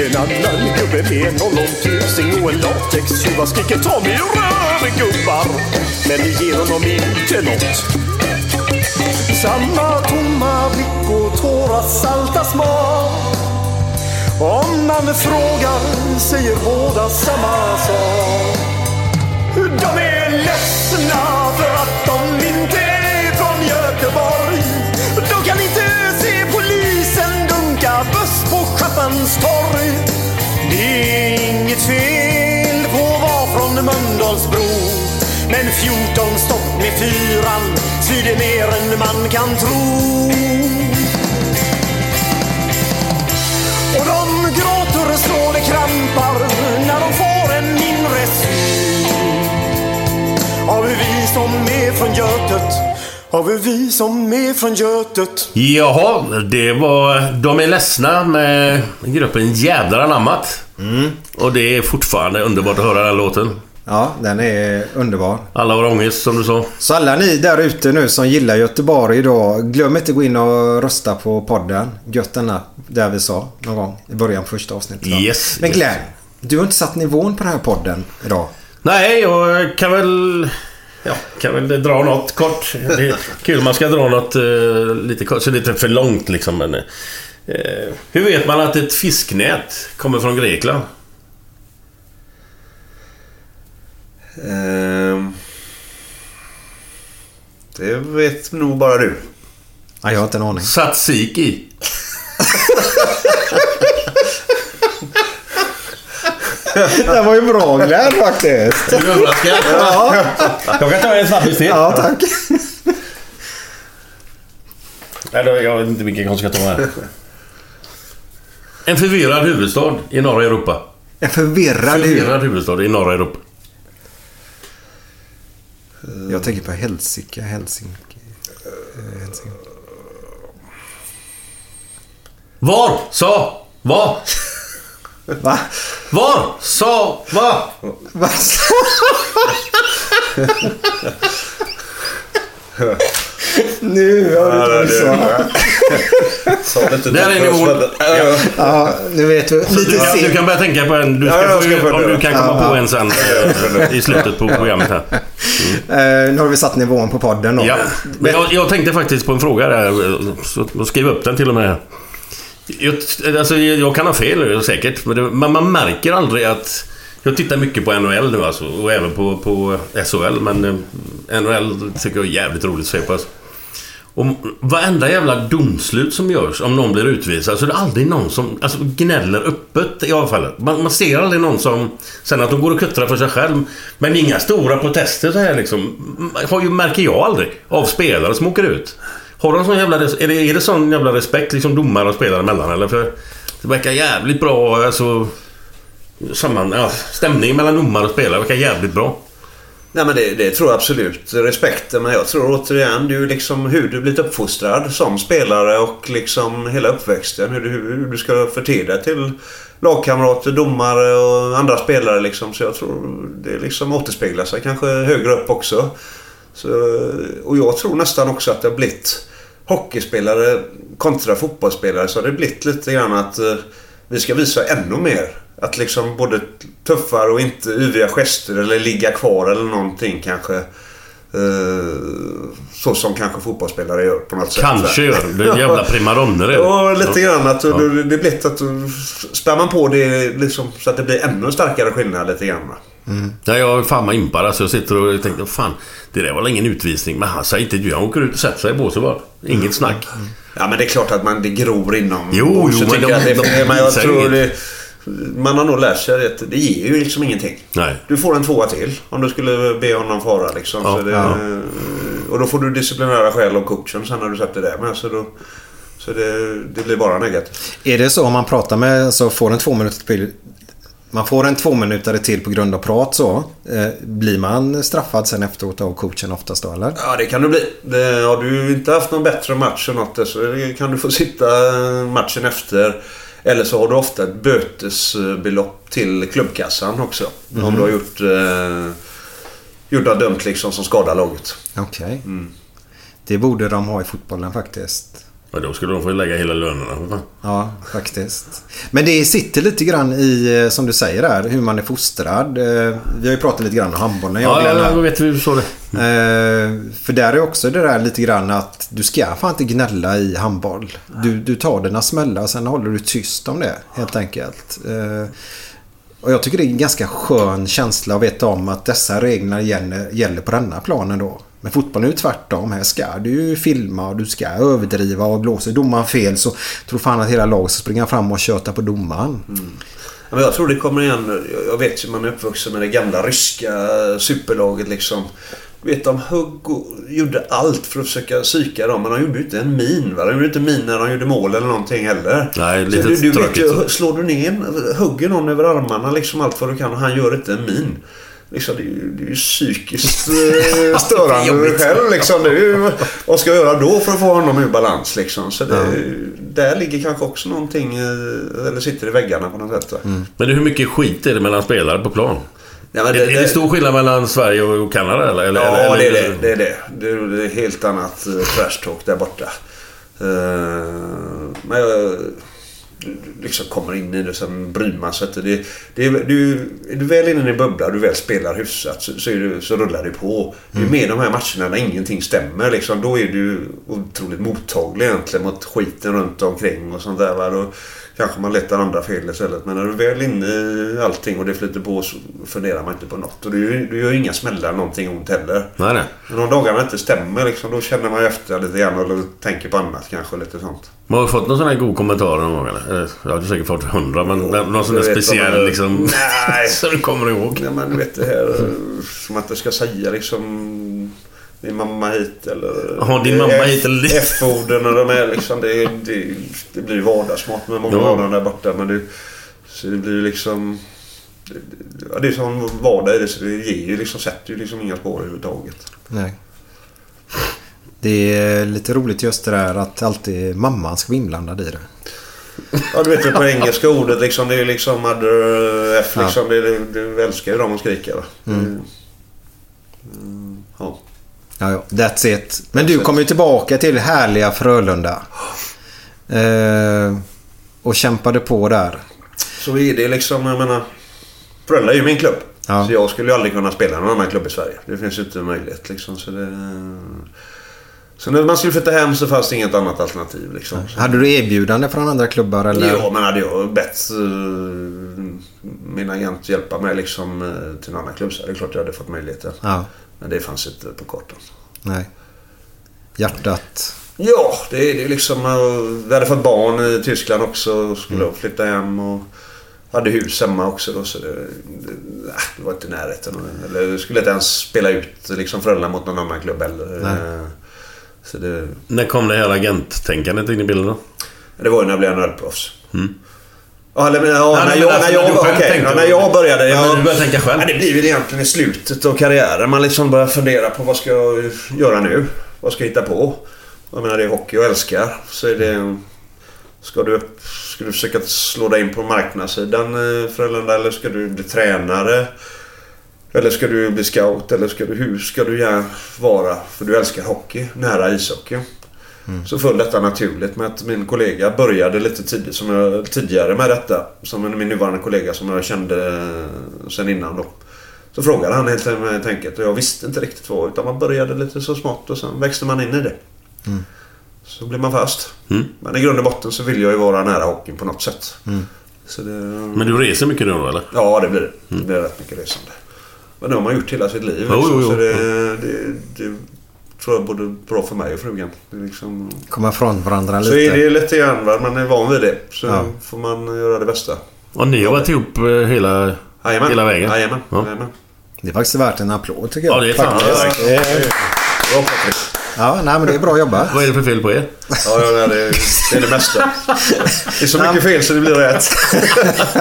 En annan gubbe med en ollontusing och en latextjuva skriker ta mig röv gubbar. Men det ger honom inte något. Samma tomma blick och tårar salta smak. Om man frågar säger båda samma sak. De är ledsna för att de inte buss torg. Det är inget fel på att vara från Mölndalsbro. Men 14 stopp med fyran svider mer än man kan tro. Och de gråter så det krampar när de får en inre syn av hur vi som är från Götet av hur vi som är från Götet Jaha, det var De är ledsna med gruppen Jävlar anammat. Och det är fortfarande underbart att höra den låten. Ja, den är underbar. Alla har ångest som du sa. Så alla ni där ute nu som gillar Göteborg idag, glöm inte att gå in och rösta på podden. Gött denna, där vi sa någon gång i början på första avsnittet. Yes, Men yes. Glenn, du har inte satt nivån på den här podden idag. Nej, jag kan väl... Ja, kan väl dra något kort. Det är kul man ska dra något eh, lite kort, så det är inte för långt liksom. Men, eh, hur vet man att ett fisknät kommer från Grekland? Ehm, det vet nog bara du. Ja, jag har inte en aning. Tzatziki. det var ju bra Glenn faktiskt. Är du överraskad? Ja. Jag kan ta en snabbis till. Ja, tack. Nej, då- jag vet inte vilken jag ska ta här. En förvirrad huvudstad i norra Europa. En förvirrad. Förvirrad huvudstad i norra Europa. Jag tänker på Helsinki. Helsinki. eh, Helsinki. Var? Sa? Var? Va? Var? Sa? Va? Va? nu har du inte så. Där är nivån. Ja, nu vet du. Lite kan, du kan börja tänka på en. Du ska Ja, få, ska få om du kan komma Ja, på en sen i slutet på programmet här. Eh, nu har vi satt nivån på podden då. Ja. Men jag, jag tänkte faktiskt på en fråga där. Så, och skrev upp den till och med. Jag, alltså, jag kan ha fel säkert. Men det, man, man märker aldrig att... Jag tittar mycket på NHL nu alltså. Och även på, på SHL. Men eh, NHL tycker jag är jävligt roligt att se på. Alltså. Och varenda jävla domslut som görs om någon blir utvisad så är det aldrig någon som alltså, gnäller öppet i alla fall. Man, man ser aldrig någon som... Sen att de går och kuttrar för sig själv. Men inga stora protester så här liksom. Har ju, märker jag aldrig. Av spelare som åker ut. Har de sån jävla... Är det, är det sån jävla respekt liksom domare och spelare emellan eller? För det verkar jävligt bra alltså... Samman, ja, stämningen mellan domare och spelare verkar jävligt bra. Nej men det, det tror jag absolut. Respekten. Men jag tror återigen det är ju liksom hur du blivit uppfostrad som spelare och liksom hela uppväxten. Hur du, hur du ska förte dig till lagkamrater, domare och andra spelare liksom. Så jag tror det liksom återspeglar sig kanske högre upp också. Så, och jag tror nästan också att det har blivit hockeyspelare kontra fotbollsspelare så har det blivit lite grann att eh, vi ska visa ännu mer. Att liksom både tuffare och inte yviga gester eller ligga kvar eller någonting kanske. Eh, så som kanske fotbollsspelare gör på något sätt. Kanske gör det. Är jävla det. Ja, lite grann. Att Ja. det blir att du spär man på det liksom, så att det blir ännu starkare skillnad lite grann. Va? Ja, jag är fan vad impad. Alltså, jag sitter och tänker, fan, det där var väl ingen utvisning. Men han säger inte du. Han åker ut och sätter sig i båset bara. Inget snack. Ja men det är klart att man det gror inom Jo, så jo, men tycker de- det, de men jag tror det, Man har nog lärt sig att det ger ju liksom ingenting. Nej. Du får en tvåa till om du skulle be honom fara liksom. Ja, så det, ja. Och då får du disciplinära skäl av coachen sen när du sätter det med. Så, då, så det, det blir bara negativt. Är det så om man pratar med, så får en två minuter man får en två minuter till på grund av prat så. Eh, blir man straffad sen efteråt av coachen oftast då eller? Ja, det kan du bli. Det, har du inte haft någon bättre match eller något så kan du få sitta matchen efter. Eller så har du ofta ett bötesbelopp till klubbkassan också. Om du har gjort... Eh, gjort något dumt liksom som skadar laget. Okej. Det borde de ha i fotbollen faktiskt. Och då skulle de få lägga hela lönerna. för fan. Ja, faktiskt. Men det sitter lite grann i, eh, som du säger där, hur man är fostrad. Eh, Vi har ju pratat lite grann om handbollen. jag och Ja, ja, jag vet vi så det. Eh, för där är också det där lite grann att du ska fan inte gnälla i handboll. Du, du tar dina smällar sen håller du tyst om det helt enkelt. Och jag tycker det är en ganska skön känsla att veta om att dessa gäller, gäller på denna planen då. Men fotbollen är ju tvärtom. Här ska du ju filma och du ska överdriva och blåser domaren fel så tror fan att hela laget ska springa fram och köta på domaren. Ja, men jag tror det kommer igen. Jag vet ju man är uppvuxen med det gamla ryska superlaget liksom. Du vet, de högg och gjorde allt för att försöka psyka dem. Men de gjorde ju inte en min. Va? De gjorde inte min när de gjorde mål eller någonting heller. Nej, Så lite du, du vet slår du ner, hugger någon över armarna liksom allt vad du kan och han gör inte en min. Liksom, det, är ju, det är ju psykiskt eh, störande själv. Liksom. Det är ju, vad ska jag göra då för att få honom ur balans? Liksom? Så det, Där ligger kanske också någonting, eh, eller sitter i väggarna på något sätt. va? Men hur mycket skit är det mellan spelare på plan? Ja, men är, är det stor skillnad mellan Sverige och Kanada eller? eller Ja, eller, det är det. Det är det. Det är, det är helt annat uh, trash talk där borta. Eh, men jag liksom kommer in i det sen bryr man sig inte. Det, det, är- du, är du väl inne i en bubbla och du väl spelar hyfsat så, så, du, så rullar det på. Det är med de här matcherna när ingenting stämmer. Liksom, då är du otroligt mottaglig egentligen mot skiten runt omkring och sånt där. Va? Då kanske man letar andra fel istället. Men när du väl är inne i allting och det flyter på så funderar man inte på något. Och du, du gör inga smällar någonting ont heller. Nej, nej. Men de dagarna inte stämmer liksom, då känner man ju efter lite grann och tänker på annat kanske. Lite sånt. Man har du fått någon sån här god kommentar någon gång eller? eller? Jag har säkert fått hundra men någon sån där speciell man- liksom... Nej. som du kommer ihåg. Ja, men du vet det här eh, som att jag ska säga liksom min mamma hit eller... Ja, din mamma hit eller det- F-orden och de är liksom... Det, det, det blir ju vardagsmat med många Ja. av dem där borta. Men det, så det blir ju liksom... det- det- Ja, det är som vardag i det så det ger ju liksom, sätter ju liksom inga spår överhuvudtaget. Nej. Det är lite roligt just det där att alltid mamman ska vara inblandad i det. Ja, du vet ju på engelska ordet liksom. Det är liksom mother F liksom. Det, det, du älskar ju dem att skrika va? Mm. Mm, ja. Ja, ja. That's it. Men du kommer ju tillbaka till härliga Frölunda. Eh, och kämpade på där. Så är det liksom, jag menar... Frölunda är ju min klubb. Ja. Så jag skulle ju aldrig kunna spela i någon annan klubb i Sverige. Det finns ju inte möjlighet liksom. Så, det... så när man skulle flytta hem så fanns det inget annat alternativ liksom. Så... Hade du erbjudande från andra klubbar eller? Ja, men hade jag bett uh, min agent hjälpa mig liksom, eh, till en annan klubb så är det klart jag hade fått möjligheten. Ja, Men det fanns inte på kartan. nej. Hjärtat. Ja, det är det är liksom... eh, Vi hade fått barn i Tyskland också och skulle Mm. flytta hem och hade hus hemma också då så det, det, äh, det var inte i närheten. Eller jag skulle inte ens spela ut liksom Frölunda mot någon annan klubb heller. Det, När kom det här agenttänkandet in i bilden då? det var ju när jag blev nördproffs. Ja, eller, ja, Nej, när, jag, alltså, när, jag, när du själv okej, tänkte ja, när jag började. Ja, Jag, när du började tänka själv? Ja, det blir väl egentligen i slutet av karriären. Man liksom börjar fundera på vad ska jag göra nu? Vad ska jag hitta på? Jag menar det är hockey jag älskar. Så är det... Ska du, ska du försöka slå dig in på marknadssidan eh, Frölunda eller ska du bli tränare? Eller ska du bli scout? Eller ska du, hur ska du vara? För du älskar hockey, nära ishockey. Så föll detta naturligt med att min kollega började lite tidigt, som jag, tidigare med detta. Som min nuvarande kollega som jag kände eh, sen innan då. Så frågade han helt enkelt och jag visste inte riktigt vad. Utan man började lite så smått och sen växte man in i det. Så blev man fast. Mm. Men i grund och botten så vill jag ju vara nära hockeyn på något sätt. Så det, Men du reser mycket nu då eller? Ja, det blir det. Det blir rätt mycket resande. Men det har man gjort hela sitt liv. Liksom. jo, jo. Så det, det, det tror jag både bra för mig och frugan. Det är liksom, Komma ifrån varandra så är lite. det lite grann, va? man är van vid det. Så Ja. får man göra det bästa. Och ni har varit ihop eh, hela, Jajamän. hela vägen? Jajamän. Ja. Jajamän. Det är faktiskt värt en applåd tycker jag. Ja, det är fan. Faktiskt. Ja, Det är- Bra Patrik. Ja, nej men det är bra jobbat. Vad är det för fel på er? Ja, ja, nej, det, är, det är det mesta. Det är så mycket fel så det blir rätt.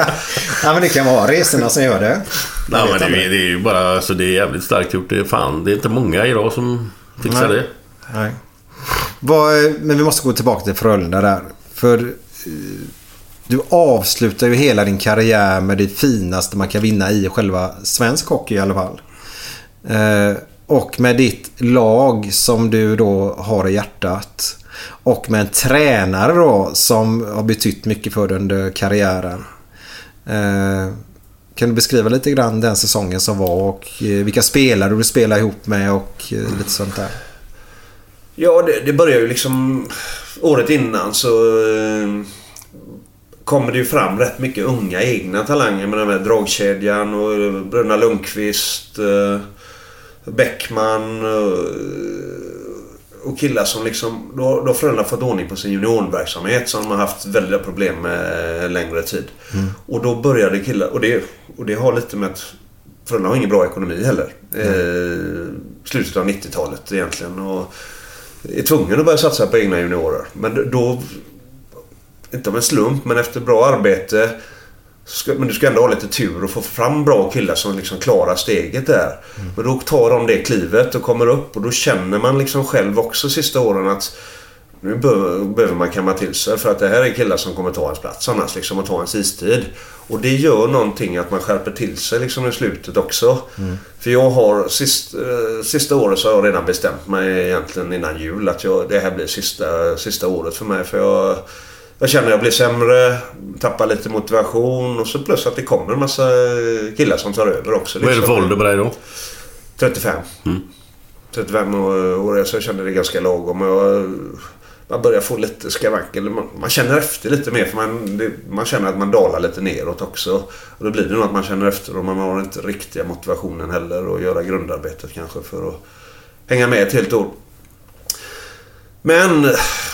Ja, men det kan vara resorna som gör det. Nej, men det, det är ju bara... Alltså, det är jävligt starkt gjort. Det är fan... Det är inte många idag som fixar Nej. det. Nej. Vad, men vi måste gå tillbaka till Frölunda där. För eh, du avslutar ju hela din karriär med det finaste man kan vinna i själva svensk hockey i alla fall. Eh, och med ditt lag som du då har i hjärtat. Och med en tränare då som har betytt mycket för dig under karriären. Eh, kan du beskriva lite grann den säsongen som var och eh, vilka spelare du spelade ihop med och eh, lite sånt där? Ja, det, det började ju liksom... Året innan så eh, kommer det ju fram rätt mycket unga egna talanger med den här dragkedjan och eh, Bröderna Lundqvist, eh, Bäckman och killar som liksom... Då, då har Frölunda fått ordning på sin juniorverksamhet som de har haft väldiga problem med längre tid. Och då började killar... Och det, och det har lite med att Frölunda har ingen bra ekonomi heller. Eh, slutet av 90-talet egentligen. Och är tvungen att börja satsa på egna juniorer. Men då... Inte av en slump, men efter bra arbete. Men du ska ändå ha lite tur och få fram bra killar som liksom klarar steget där. Men då tar de det klivet och kommer upp och då känner man liksom själv också sista åren att nu behöver, man kamma till sig för att det här är killar som kommer ta ens plats annars liksom och ta ens istid. Och det gör någonting att man skärper till sig liksom i slutet också. För jag har sist, eh, sista året så har jag redan bestämt mig egentligen innan jul att jag, det här blir sista, sista året för mig. För jag, jag känner att jag blir sämre, tappar lite motivation och så plus att det kommer en massa killar som tar över också. Vad är det för liksom. ålder på dig då? 35. 35 år, så jag kände det ganska lagom. Jag, man börjar få lite skavank. Eller man, man känner efter lite mer för man, det, man känner att man dalar lite neråt också. Och då blir det nog att man känner efter och man har inte riktiga motivationen heller att göra grundarbetet kanske för att hänga med ett helt år. Men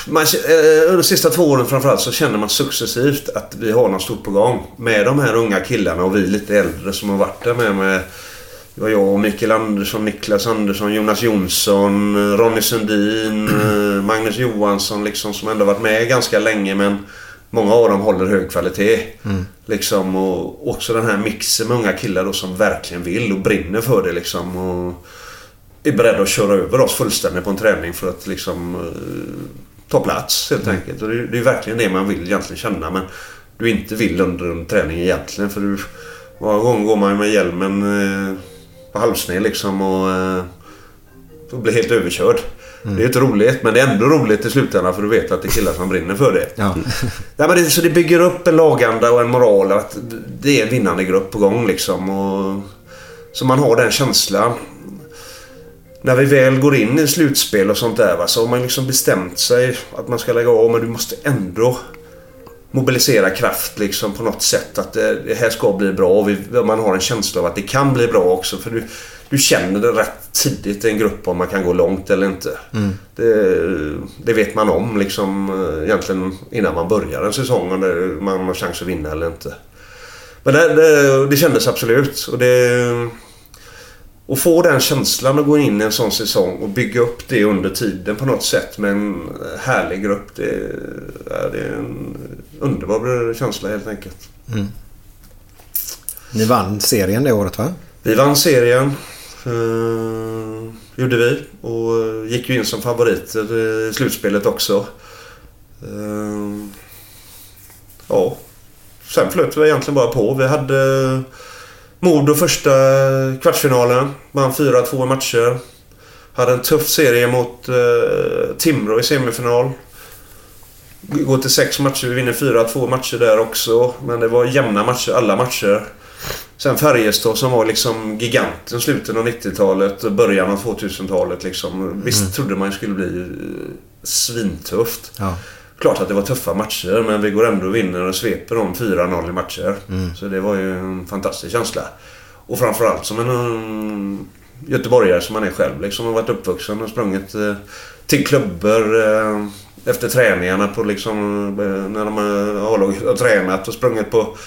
man, eh, under de sista två åren framförallt så känner man successivt att vi har något stort på gång. Med de här unga killarna och vi lite äldre som har varit där med. med var jag, Mikael Andersson, Niklas Andersson, Jonas Jonsson, Ronny Sundin, eh, Magnus Johansson liksom som ändå varit med ganska länge men många av dem håller hög kvalitet. Liksom och också den här mixen med unga killar då som verkligen vill och brinner för det liksom. Och är beredda att köra över oss fullständigt på en träning för att liksom eh, ta plats helt enkelt. Och det, det är verkligen det man vill egentligen känna men du inte vill under en träning egentligen för du... Många gånger går man med hjälmen eh, på halvsned liksom och... Eh, och blir helt överkörd. Det är inte roligt men det är ändå roligt i slutändan för du vet att det är killar som brinner för det. Ja. Nej, men det, så det bygger upp en laganda och en moral att det är en vinnande grupp på gång liksom. Och, så man har den känslan. När vi väl går in i slutspel och sånt där va, så har man liksom bestämt sig att man ska lägga av men du måste ändå mobilisera kraft liksom på något sätt. Att det, det här ska bli bra och vi, man har en känsla av att det kan bli bra också. För du, du känner det rätt tidigt i en grupp om man kan gå långt eller inte. Det, det vet man om liksom eh, egentligen innan man börjar en säsong när man har chans att vinna eller inte. Men det, det, det kändes absolut. Och det, och få den känslan att gå in i en sån säsong och bygga upp det under tiden på något sätt med en härlig grupp. Det, är en underbar känsla helt enkelt. Ni vann serien det året va? Vi vann serien. Eh, gjorde vi. Och gick ju in som favoriter i slutspelet också. Eh, ja. Sen flöt vi egentligen bara på. Vi hade Modo första kvartsfinalen. Vann 4-2 i matcher. Hade en tuff serie mot eh, Timrå i semifinal. Går till sex matcher. Vi vinner 4-2 matcher där också. Men det var jämna matcher, alla matcher. Sen Färjestad som var liksom giganten slutet av 90-talet och början av 2000-talet liksom. Visst trodde man skulle bli eh, svintufft. Ja. Klart att det var tuffa matcher men vi går ändå och vinner och sveper dem 4-0 i matcher. Mm. Så det var ju en fantastisk känsla. Och framförallt som en um, göteborgare som man är själv. Liksom, och varit uppvuxen och sprungit eh, till klubbor eh, efter träningarna på liksom, eh, när de eh, har har tränat och sprungit på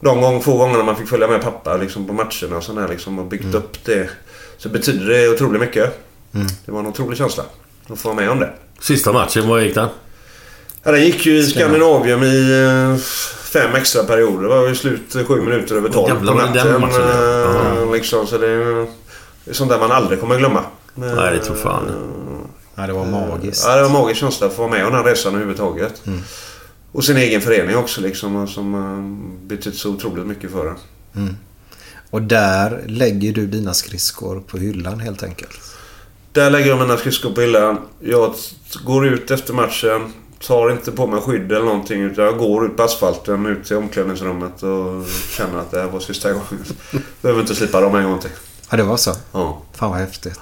de gång, få gångerna man fick följa med pappa liksom, på matcherna och sådär, liksom, och byggt upp det. Så betyder det otroligt mycket. Det var en otrolig känsla att få vara med om det. Sista matchen, vad gick den? Ja, den gick ju i Skandinavium i eh, fem extra perioder. Det var ju slut eh, sju minuter över tolv på natten. den matchen, ja. eh, liksom, så det är, sånt där man aldrig kommer glömma. Nej, det tror fan. Ja, det var magiskt. Ja, det var en magisk känsla att få vara med om den resan överhuvudtaget. Och sin egen förening också liksom, som uh, betytt så otroligt mycket för en. Och där lägger du dina skridskor på hyllan helt enkelt. Där lägger jag mina skridskor på hyllan. Jag går ut efter matchen. Tar inte på mig skydd eller någonting. Utan jag går ut på asfalten ut till omklädningsrummet och känner att det här var sista gången. Behöver inte slippa dem en gång till. Ja, det var så. Ja. Fan vad häftigt.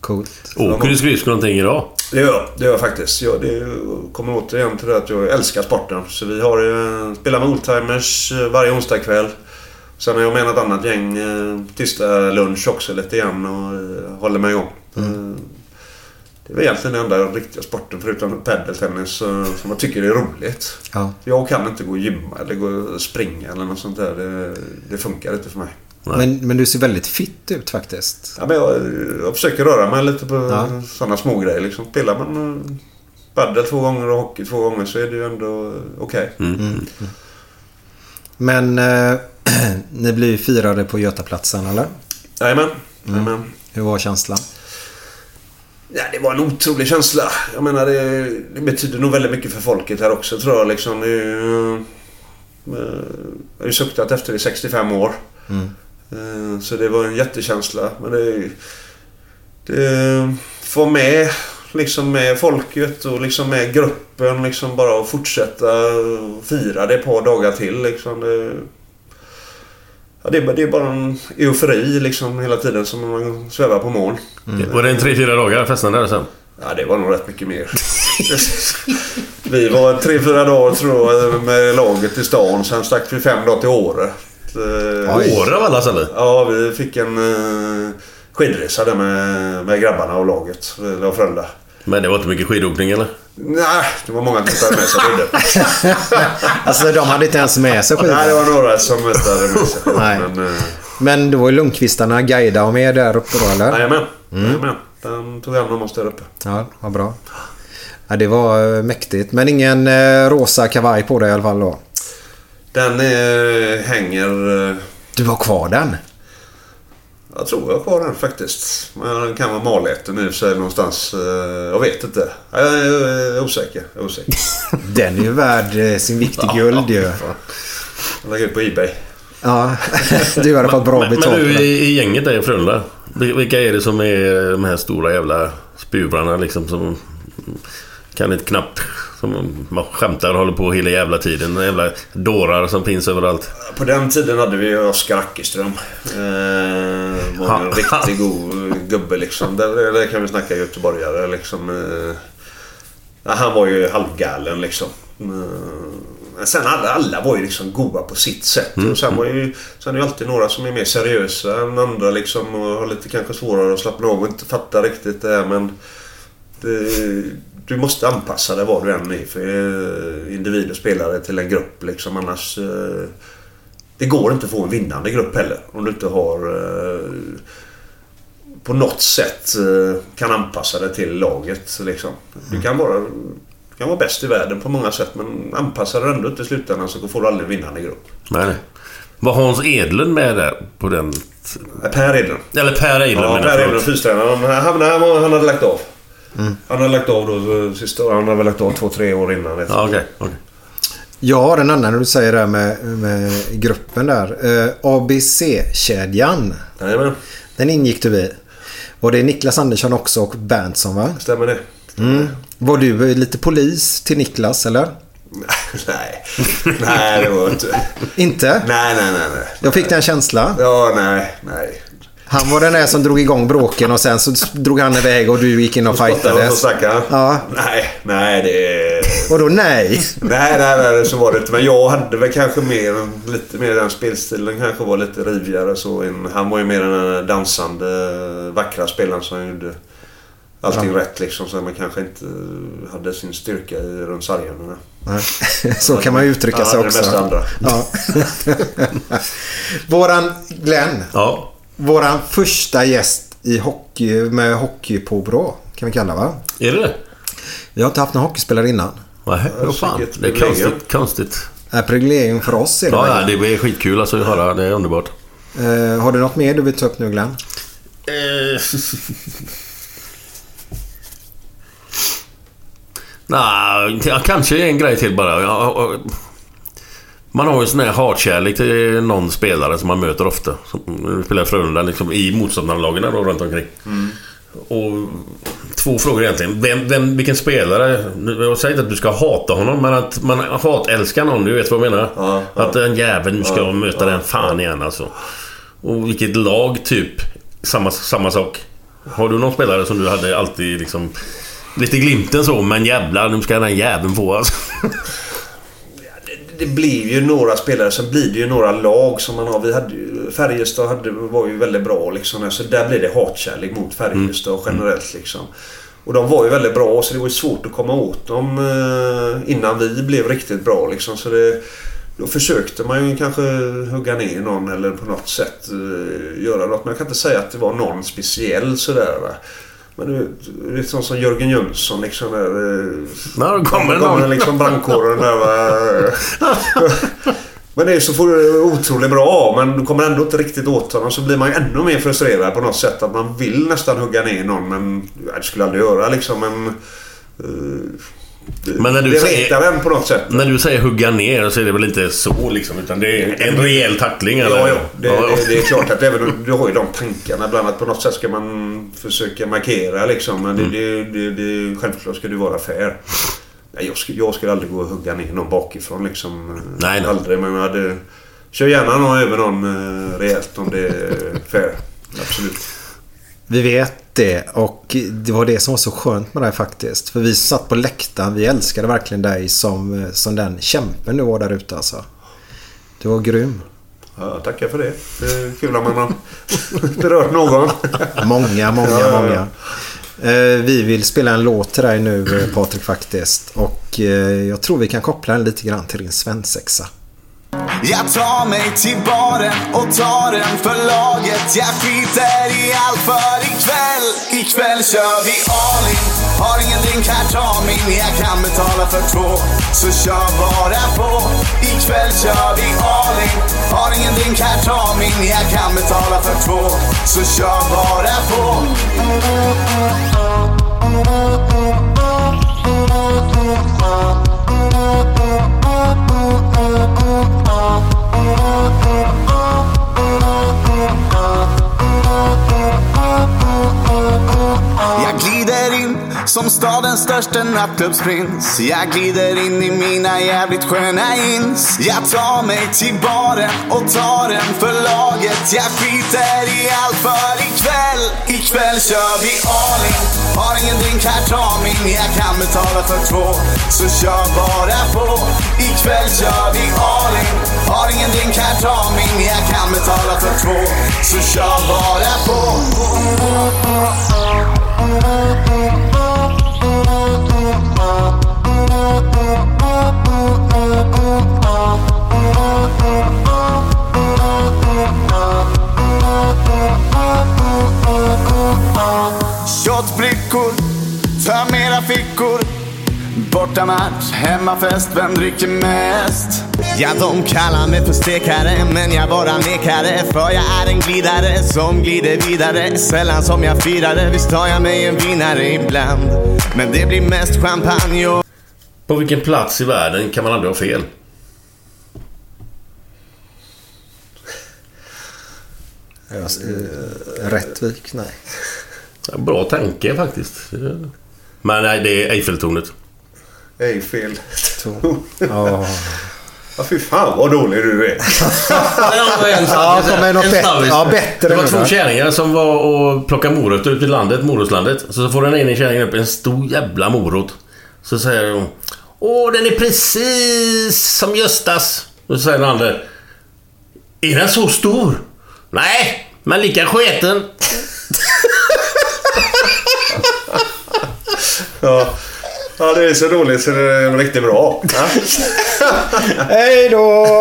Coolt. Åker du skridskor någonting idag? Det gör jag. Det gör jag faktiskt. Jag, det kommer återigen till det att jag älskar sporten. Så vi har ju, spelar med oldtimers eh, varje onsdagkväll. Sen har jag med något annat gäng eh, tisdag lunch också lite grann och eh, håller mig igång. Eh, Det är väl egentligen den enda riktiga sporten förutom padeltennis eh, som jag tycker är roligt. Ja. Jag kan inte gå och gymma eller gå och springa eller något sånt där. Det, det funkar inte för mig. Men, men du ser väldigt fit ut faktiskt. Ja, men jag, jag försöker röra mig lite på Ja. sådana små grejer. Liksom. Spelar man eh, padel två gånger och hockey två gånger så är det ju ändå okej. Men eh, ni blir ju firade på Götaplatsen, eller? Jajamän. Jajamän. Hur var känslan? Ja, det var en otrolig känsla. Jag menar, det, det betyder nog väldigt mycket för folket här också tror jag. Liksom. Det eh, jag har ju suktat efter det i 65 år. Eh, Så det var en jättekänsla. Men det, det få med liksom med folket och liksom med gruppen liksom bara att fortsätta fira det ett par dagar till liksom. Det, ja, det, är det är bara en eufori liksom hela tiden som man svävar på moln. Var det en tre, fyra dagar festen där sen? Ja, det var nog rätt mycket mer. vi var tre, fyra dagar tror jag med laget i stan. Sen stack vi fem dagar till Åre. Eh, Åre av alla ställen? Ja, vi fick en uh, skidresa där med, med grabbarna och laget. Var Frölunda. Men det var inte mycket skidåkning eller? Nej, det var många som med sig skidor. Alltså de hade inte ens med sig Nej, det skidor. var några som inte hade med sig skidor. Nej. Men, eh, Men då var ju Lundqvistarna guida och med där uppe då, eller? Jajamän. Jajamän. Den tog hand om oss där uppe. Ja, vad bra. Ja, det var eh, mäktigt. Men ingen eh, rosa kavaj på dig i alla fall då? Den eh, hänger... Eh, Du har kvar den? Jag tror jag har kvar den faktiskt. Men den kan vara maläten i för sig någonstans. Eh, jag vet inte. Jag är, är osäker. Jag är osäker. Den är ju värd eh, sin vikt i guld ju. Jag lägger ut på Ebay. Ja, du hade fått bra betalt men du det. i, i gänget där i Frölunda. vil- Vilka är det som är de här stora jävla spubrarna liksom som... Kan ett knapp. Som man skämtar och håller på hela jävla tiden. De jävla dårar som finns överallt. På den tiden hade vi Oskar Ackerström. Eh, var en Ha. riktigt god gubbe liksom. Där, där kan vi snacka göteborgare liksom. Eh, han var ju halvgalen liksom. Eh, sen alla, alla var ju liksom goda på sitt sätt. Och sen var ju, sen är det ju alltid några som är mer seriösa än andra liksom. Och har lite kanske svårare att slappna av och inte fatta riktigt det här men... Det, du måste anpassa dig vad du än är för eh, individ och spelare till en grupp liksom. Annars... eh, Det går inte att få en vinnande grupp heller. Om du inte har... eh, På något sätt kan anpassa dig till laget liksom. Du kan vara... Du kan vara bäst i världen på många sätt men anpassar du ändå inte i slutändan så får du aldrig en vinnande grupp. Nej. Var Hans Edlund med där på den... Per Edlund. Eller Per Edlund Ja, Per Edlund, fystränaren. Han, han hade lagt av. Han hade lagt av då eh, sista Han hade väl lagt av två, tre år innan. Ja, okej. okej. Jag har en annan när du säger det här med, med gruppen där. Eh, ABC-kedjan. Jajamän, Den ingick du i. Var det Niklas Andersson också och Berntsson va? stämmer det. Var du eh, lite polis till Niklas eller? nej. nej, det var inte... Inte? Nej, nej, nej, nej. Jag fick den känslan. Ja, nej, nej. Han var den där som drog igång bråken och sen så drog han iväg och du gick in och och fightades. stack han. Ja. Nej, nej, det... Och då nej. Nej, nej, nej, så var det inte. Men jag hade väl kanske mer, lite mer den spelstilen. Kanske var lite rivigare så. Han var ju mer den dansande, vackra spelaren som gjorde allting rätt liksom. Så man kanske inte hade sin styrka i runt sargerna. Nej, Så kan man ju uttrycka sig Ja, det också. mesta andra. Ja. Våran Glenn. Ja. Våran första gäst i hockey med hockeypåbrå. Kan vi kalla va? Är det det? Vi har inte haft någon hockeyspelare innan. Nej, vad fan. Det är konstigt. konstigt. Är privilegium för oss är det Ja, det blir skitkul alltså att höra. Det är underbart. Eh, har du något mer du vill ta upp nu Glenn? Eh. Nej, kanske en grej till bara. Man har ju sån här hatkärlek till någon spelare som man möter ofta. Som spelar Frölunda liksom i motståndarlagen då runt omkring. Och två frågor egentligen. Vem, vem, vilken spelare... Jag säger inte att du ska hata honom, men att man hatälskar någon. Du vet vad jag menar? Ja, ja. Att den jäveln, nu ska Ja, möta den fan igen alltså. Och vilket lag typ. Samma, samma sak. Har du någon spelare som du hade alltid liksom... Lite glimten så, men jävlar nu ska den jäveln få alltså. Det blir ju några spelare, sen blir det ju några lag som man har. Vi hade Färjestad hade, var ju väldigt bra liksom. Så där blir det hatkärlek mot Färjestad generellt liksom. Och de var ju väldigt bra så det var ju svårt att komma åt dem eh, innan vi blev riktigt bra liksom. Så det, då försökte man ju kanske hugga ner någon eller på något sätt eh, göra något. Men jag kan inte säga att det var någon speciell sådär va. Men du vet, är sånt som Jörgen Jönsson liksom. Där, eh, När det kommer kommer någon. liksom brandkåren där va. Men det är så får du otroligt bra men du kommer ändå inte riktigt åt honom så blir man ju ännu mer frustrerad på något sätt. Att man vill nästan hugga ner någon men ja, det skulle jag aldrig göra liksom. Men, det, Men när du det säger- på något sätt. När du säger hugga ner så är det väl inte så liksom, utan det är en rejäl tackling eller? Ja, ja. Det, Ja, ja. Det, det är klart att även du har ju de tankarna. Bland annat på något sätt ska man försöka markera liksom. Men det, Mm. det, det, det, självklart ska du vara fair. Nej, jag, skulle, jag skulle aldrig gå och hugga ner någon bakifrån liksom. Nej, nej. Aldrig. Men jag hade... Kör gärna någon över någon eh, rejält om det är fair. Absolut. Vi vet det och det var det som var så skönt med dig faktiskt. För vi satt på läktaren, vi älskade verkligen dig som, som den kämpen du var där ute alltså. Du var grym. Ja, tackar för det. Det är kul om man berört någon. Många, många, Ja, ja, ja. många. Eh, Vi vill spela en låt till dig nu eh, Patrik faktiskt. Och eh, jag tror vi kan koppla den lite grann till din svensexa. Jag tar mig till baren och tar en för laget. Jag skiter i allt för ikväll. Ikväll kör vi all in. Har ingen drink här, ta min. Jag kan betala för två. Så kör bara på. Ikväll kör vi all in. Har ingen drink här, ta min. Jag kan betala för två. Så kör bara på. Jag glider in som stadens största nattklubbsprins. Jag glider in i mina jävligt sköna ins Jag tar mig till baren och tar en för laget. Jag skiter i allt för ikväll. Ikväll kör vi all in. Har ingen drink här, ta min. Jag kan betala för två Så kör bara på. Ikväll kör vi all in. Har ingen drink här, ta min Jag kan betala för två. Så kör bara på. Shotbrickor, töm era fickor. Bortamatch, hemmafest, vem dricker mest? Ja, de kallar mig för stekare, men jag bara nekar det För jag är en glidare som glider vidare Sällan som jag firar det, visst har jag mig en vinnare ibland Men det blir mest champagne och På vilken plats i världen kan man aldrig ha fel? Eh, Rättvik? Nej. Bra tanke faktiskt. Men nej, det är Eiffeltornet. Eiffel. Ja. Ja, fy fan vad dålig du är. Ja, med något bättre. Ja, bättre Det var två kärringar som var och plockade morötter ute i landet, morotslandet. Så får den ena kärringen upp en stor jävla morot. Så säger hon Åh, den är precis som Göstas. Då säger den andra. Är den så stor? Nej, men lika sketen. Ja. Ja, det är så roligt så det är riktigt bra. Ja. Hej då!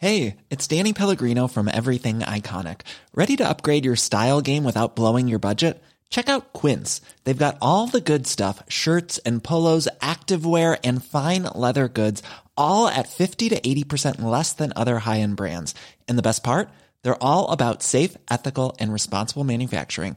Hey, it's Danny Pellegrino from Everything Iconic. Ready to upgrade your style game without blowing your budget? Check out Quince. They've got all the good stuff shirts and polos, activewear, and fine leather goods, all at 50 to 80% less than other high end brands. And the best part? They're all about safe, ethical, and responsible manufacturing.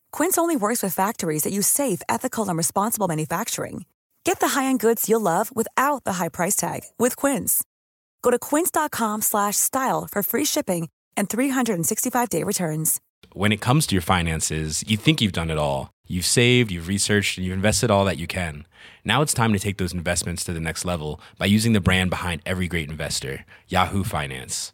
Quince only works with factories that use safe, ethical, and responsible manufacturing. Get the high-end goods you'll love without the high price tag with Quince. Go to quince.com slash style for free shipping and 365-day returns. When it comes to your finances, you think you've done it all. You've saved, you've researched, and you've invested all that you can. Now it's time to take those investments to the next level by using the brand behind every great investor, Yahoo Finance.